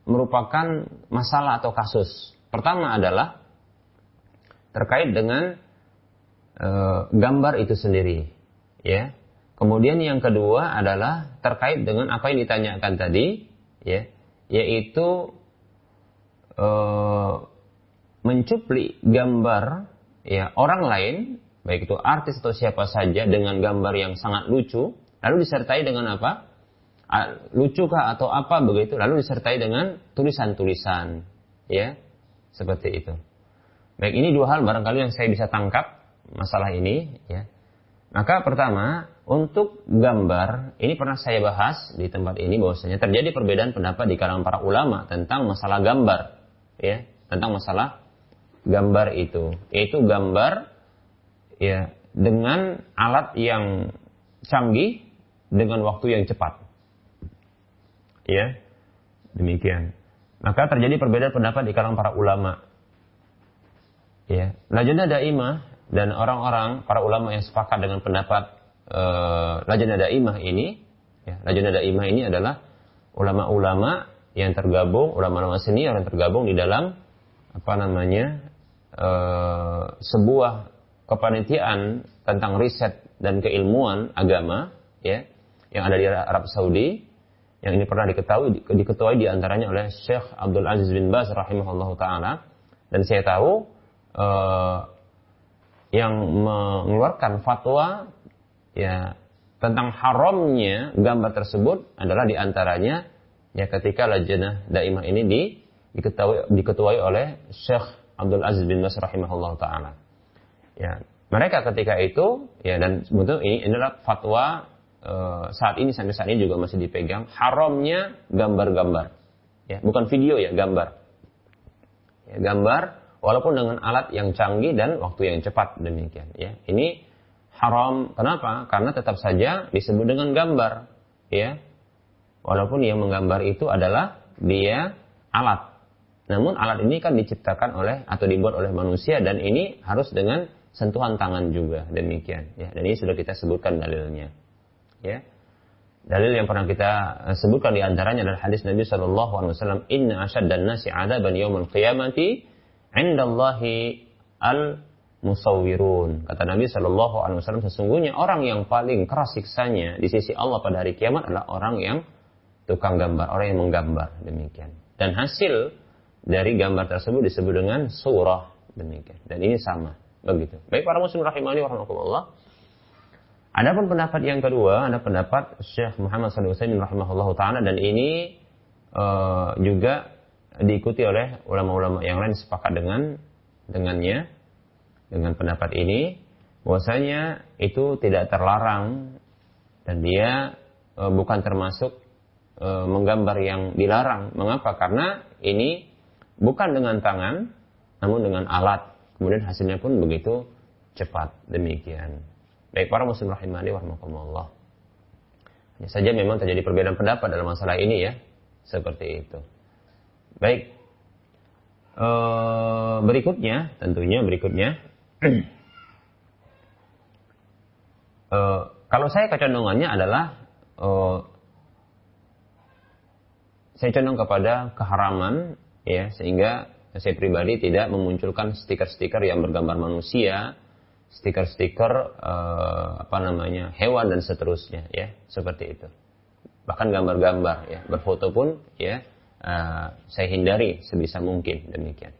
merupakan masalah atau kasus. Pertama adalah terkait dengan e, gambar itu sendiri, ya. Kemudian yang kedua adalah terkait dengan apa yang ditanyakan tadi, ya, yaitu e, mencuplik gambar ya orang lain, baik itu artis atau siapa saja dengan gambar yang sangat lucu, lalu disertai dengan apa? Lucukah atau apa begitu, lalu disertai dengan tulisan-tulisan, ya, seperti itu. Baik, ini dua hal barangkali yang saya bisa tangkap masalah ini ya. Maka pertama, untuk gambar, ini pernah saya bahas di tempat ini bahwasanya terjadi perbedaan pendapat di kalangan para ulama tentang masalah gambar, ya, tentang masalah gambar itu. Yaitu gambar ya dengan alat yang canggih dengan waktu yang cepat. Ya. Demikian. Maka terjadi perbedaan pendapat di kalangan para ulama. Ya, Lajnah Daimah dan orang-orang para ulama yang sepakat dengan pendapat uh, Lajnah Daimah ini ya, Lajnah Daimah ini adalah ulama-ulama yang tergabung ulama-ulama senior yang tergabung di dalam apa namanya uh, sebuah kepanitiaan tentang riset dan keilmuan agama ya yang ada di Arab Saudi yang ini pernah diketahui diketuai di antaranya oleh Syekh Abdul Aziz bin Baz rahimahullah taala. Dan saya tahu uh, yang mengeluarkan fatwa ya tentang haramnya gambar tersebut adalah di antaranya ya ketika lajnah daimah ini di, diketuai, diketuai oleh Syekh Abdul Aziz bin Bas rahimahullah taala. Ya, mereka ketika itu ya dan sebetulnya ini adalah fatwa e, saat ini sampai saat ini juga masih dipegang haramnya gambar-gambar. Ya, bukan video ya, gambar. Ya, gambar walaupun dengan alat yang canggih dan waktu yang cepat demikian ya. Ini haram. Kenapa? Karena tetap saja disebut dengan gambar ya. Walaupun yang menggambar itu adalah dia alat. Namun alat ini kan diciptakan oleh atau dibuat oleh manusia dan ini harus dengan sentuhan tangan juga demikian ya. Dan ini sudah kita sebutkan dalilnya ya. Dalil yang pernah kita eh, sebutkan di antaranya adalah hadis Nabi Shallallahu Alaihi Wasallam Inna dan nasi ada qiyamati indallahi al musawwirun. Kata Nabi Shallallahu Alaihi Wasallam sesungguhnya orang yang paling keras siksanya di sisi Allah pada hari kiamat adalah orang yang tukang gambar, orang yang menggambar demikian. Dan hasil dari gambar tersebut disebut dengan surah demikian. Dan ini sama begitu. Baik para muslim rahimani warahmatullah. Adapun pendapat yang kedua, ada pendapat Syekh Muhammad Alaihi rahimahullah taala dan ini uh, juga diikuti oleh ulama-ulama yang lain sepakat dengan dengannya dengan pendapat ini bahwasanya itu tidak terlarang dan dia e, bukan termasuk e, menggambar yang dilarang. Mengapa? Karena ini bukan dengan tangan namun dengan alat. Kemudian hasilnya pun begitu cepat. Demikian. Baik para muslim rahimani warahmatullah. Hanya saja memang terjadi perbedaan pendapat dalam masalah ini ya. Seperti itu. Baik. E, berikutnya, tentunya berikutnya. e, kalau saya kecenderungannya adalah e, saya condong kepada keharaman ya sehingga saya pribadi tidak memunculkan stiker-stiker yang bergambar manusia, stiker-stiker eh, apa namanya hewan dan seterusnya ya seperti itu. Bahkan gambar-gambar ya berfoto pun ya eh, saya hindari sebisa mungkin demikian.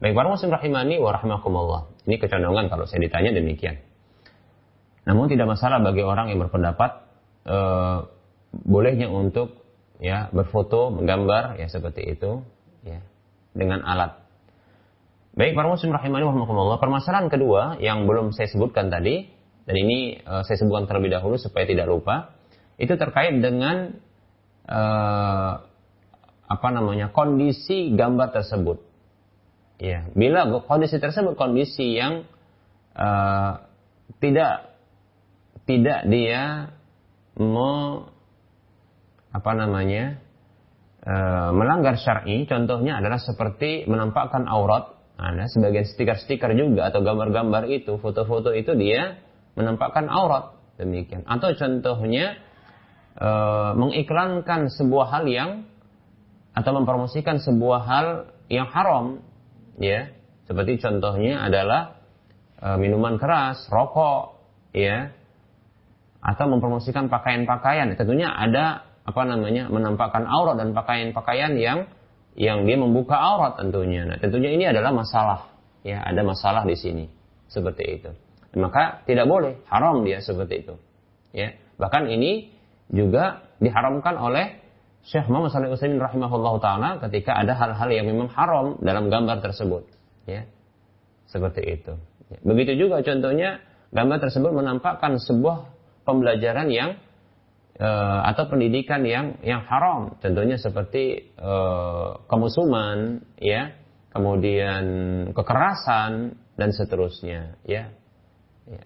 Baik para muslim rahimani wa rahimakumullah. Ini kecondongan kalau saya ditanya demikian. Namun tidak masalah bagi orang yang berpendapat eh, bolehnya untuk ya berfoto, menggambar ya seperti itu ya dengan alat. Baik para muslim rahimani warahmatullah. Permasalahan kedua yang belum saya sebutkan tadi dan ini uh, saya sebutkan terlebih dahulu supaya tidak lupa itu terkait dengan uh, apa namanya kondisi gambar tersebut. Ya, bila kondisi tersebut kondisi yang uh, tidak tidak dia mau apa namanya e, melanggar syar'i contohnya adalah seperti menampakkan aurat ada sebagian stiker-stiker juga atau gambar-gambar itu foto-foto itu dia menampakkan aurat demikian atau contohnya e, mengiklankan sebuah hal yang atau mempromosikan sebuah hal yang haram ya seperti contohnya adalah e, minuman keras rokok ya atau mempromosikan pakaian-pakaian tentunya ada apa namanya menampakkan aurat dan pakaian-pakaian yang yang dia membuka aurat tentunya. Nah, tentunya ini adalah masalah. Ya, ada masalah di sini. Seperti itu. Maka tidak boleh, haram dia seperti itu. Ya. Bahkan ini juga diharamkan oleh Syekh Muhammad Salih Utsaimin rahimahullah taala ketika ada hal-hal yang memang haram dalam gambar tersebut. Ya. Seperti itu. Ya. Begitu juga contohnya gambar tersebut menampakkan sebuah pembelajaran yang uh, atau pendidikan yang yang haram tentunya seperti uh, kemusuman ya kemudian kekerasan dan seterusnya ya. ya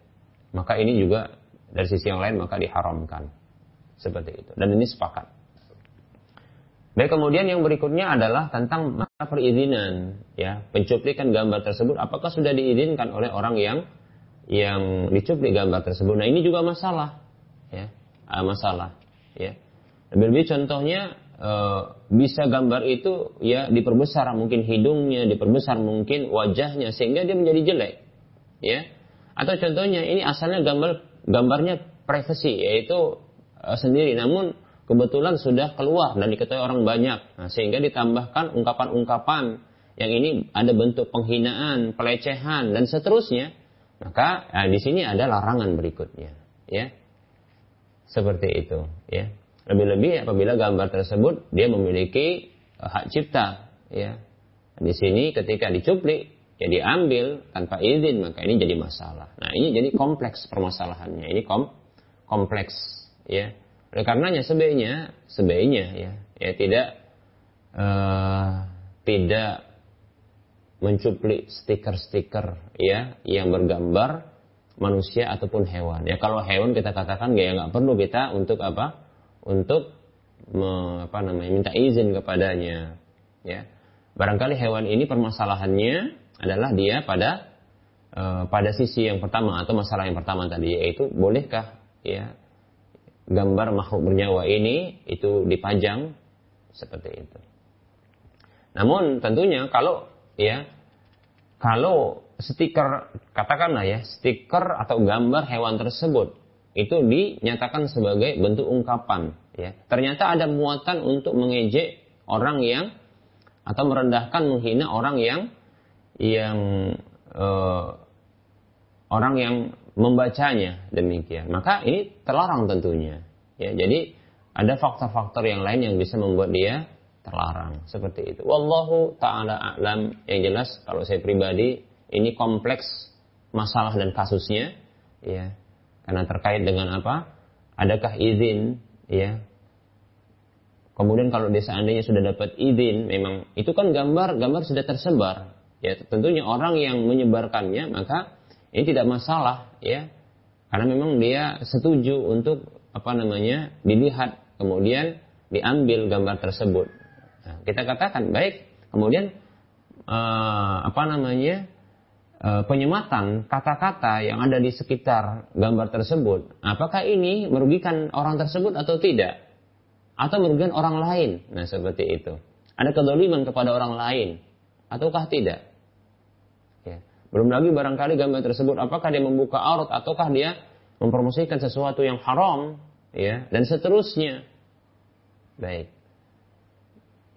maka ini juga dari sisi yang lain maka diharamkan seperti itu dan ini sepakat Baik kemudian yang berikutnya adalah tentang masa perizinan ya. Pencuplikan gambar tersebut apakah sudah diizinkan oleh orang yang yang dicuplik gambar tersebut? Nah ini juga masalah ya. Uh, masalah ya. Lebih-lebih contohnya uh, bisa gambar itu ya diperbesar mungkin hidungnya diperbesar mungkin wajahnya sehingga dia menjadi jelek ya. Atau contohnya ini asalnya gambar gambarnya privasi yaitu uh, sendiri. Namun kebetulan sudah keluar dan diketahui orang banyak. Nah, sehingga ditambahkan ungkapan-ungkapan yang ini ada bentuk penghinaan, pelecehan dan seterusnya. Maka nah, di sini ada larangan berikutnya ya. Seperti itu ya. Lebih-lebih apabila gambar tersebut dia memiliki uh, hak cipta ya. Di sini ketika dicuplik ya diambil tanpa izin maka ini jadi masalah. Nah ini jadi kompleks permasalahannya. Ini kom kompleks ya oleh karenanya sebaiknya sebaiknya ya ya tidak uh, tidak mencuplik stiker-stiker ya yang bergambar manusia ataupun hewan. Ya kalau hewan kita katakan ya nggak perlu kita untuk apa? Untuk me, apa namanya minta izin kepadanya. Ya. Barangkali hewan ini permasalahannya adalah dia pada e, pada sisi yang pertama atau masalah yang pertama tadi yaitu bolehkah ya gambar makhluk bernyawa ini itu dipajang seperti itu. Namun tentunya kalau ya kalau stiker katakanlah ya stiker atau gambar hewan tersebut itu dinyatakan sebagai bentuk ungkapan ya ternyata ada muatan untuk mengejek orang yang atau merendahkan menghina orang yang yang uh, orang yang membacanya demikian. Maka ini terlarang tentunya. Ya jadi ada faktor-faktor yang lain yang bisa membuat dia terlarang. Seperti itu. Wallahu taala alam. Yang jelas kalau saya pribadi ini kompleks masalah dan kasusnya ya. Karena terkait dengan apa? Adakah izin ya? Kemudian kalau dia seandainya sudah dapat izin memang itu kan gambar gambar sudah tersebar. Ya tentunya orang yang menyebarkannya maka ini tidak masalah ya. Karena memang dia setuju untuk apa namanya dilihat kemudian diambil gambar tersebut. Nah, kita katakan baik. Kemudian eh, apa namanya eh, penyematan kata-kata yang ada di sekitar gambar tersebut. Apakah ini merugikan orang tersebut atau tidak? Atau merugikan orang lain? Nah seperti itu. Ada kedoliman kepada orang lain ataukah tidak belum lagi barangkali gambar tersebut apakah dia membuka aurat ataukah dia mempromosikan sesuatu yang haram ya dan seterusnya. Baik.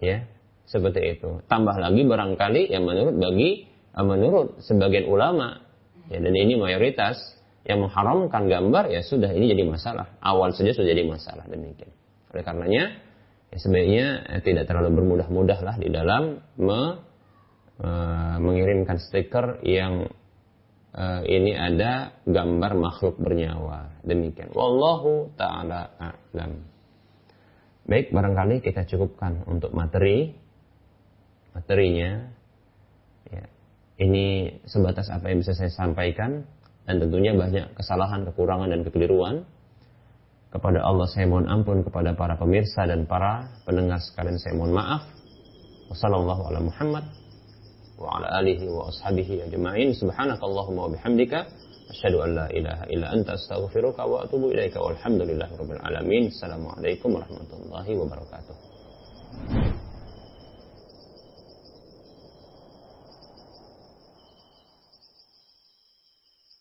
Ya, seperti itu. Tambah lagi barangkali yang menurut bagi eh, menurut sebagian ulama ya dan ini mayoritas yang mengharamkan gambar ya sudah ini jadi masalah. Awal saja sudah jadi masalah demikian. Oleh karenanya ya sebaiknya eh, tidak terlalu bermudah-mudah lah di dalam me Eh, mengirimkan stiker yang uh, ini ada gambar makhluk bernyawa. Demikian. Wallahu taala a'lam. Baik, barangkali kita cukupkan untuk materi materinya. Ya. Ini sebatas apa yang bisa saya sampaikan dan tentunya banyak kesalahan, kekurangan dan kekeliruan. Kepada Allah saya mohon ampun kepada para pemirsa dan para pendengar sekalian saya mohon maaf. Wassalamualaikum وعلى آله وأصحابه أجمعين. سبحانك اللهم وبحمدك أشهد أن لا إله إلا أنت أستغفرك وأتوب إليك والحمد لله رب العالمين. السلام عليكم ورحمة الله وبركاته.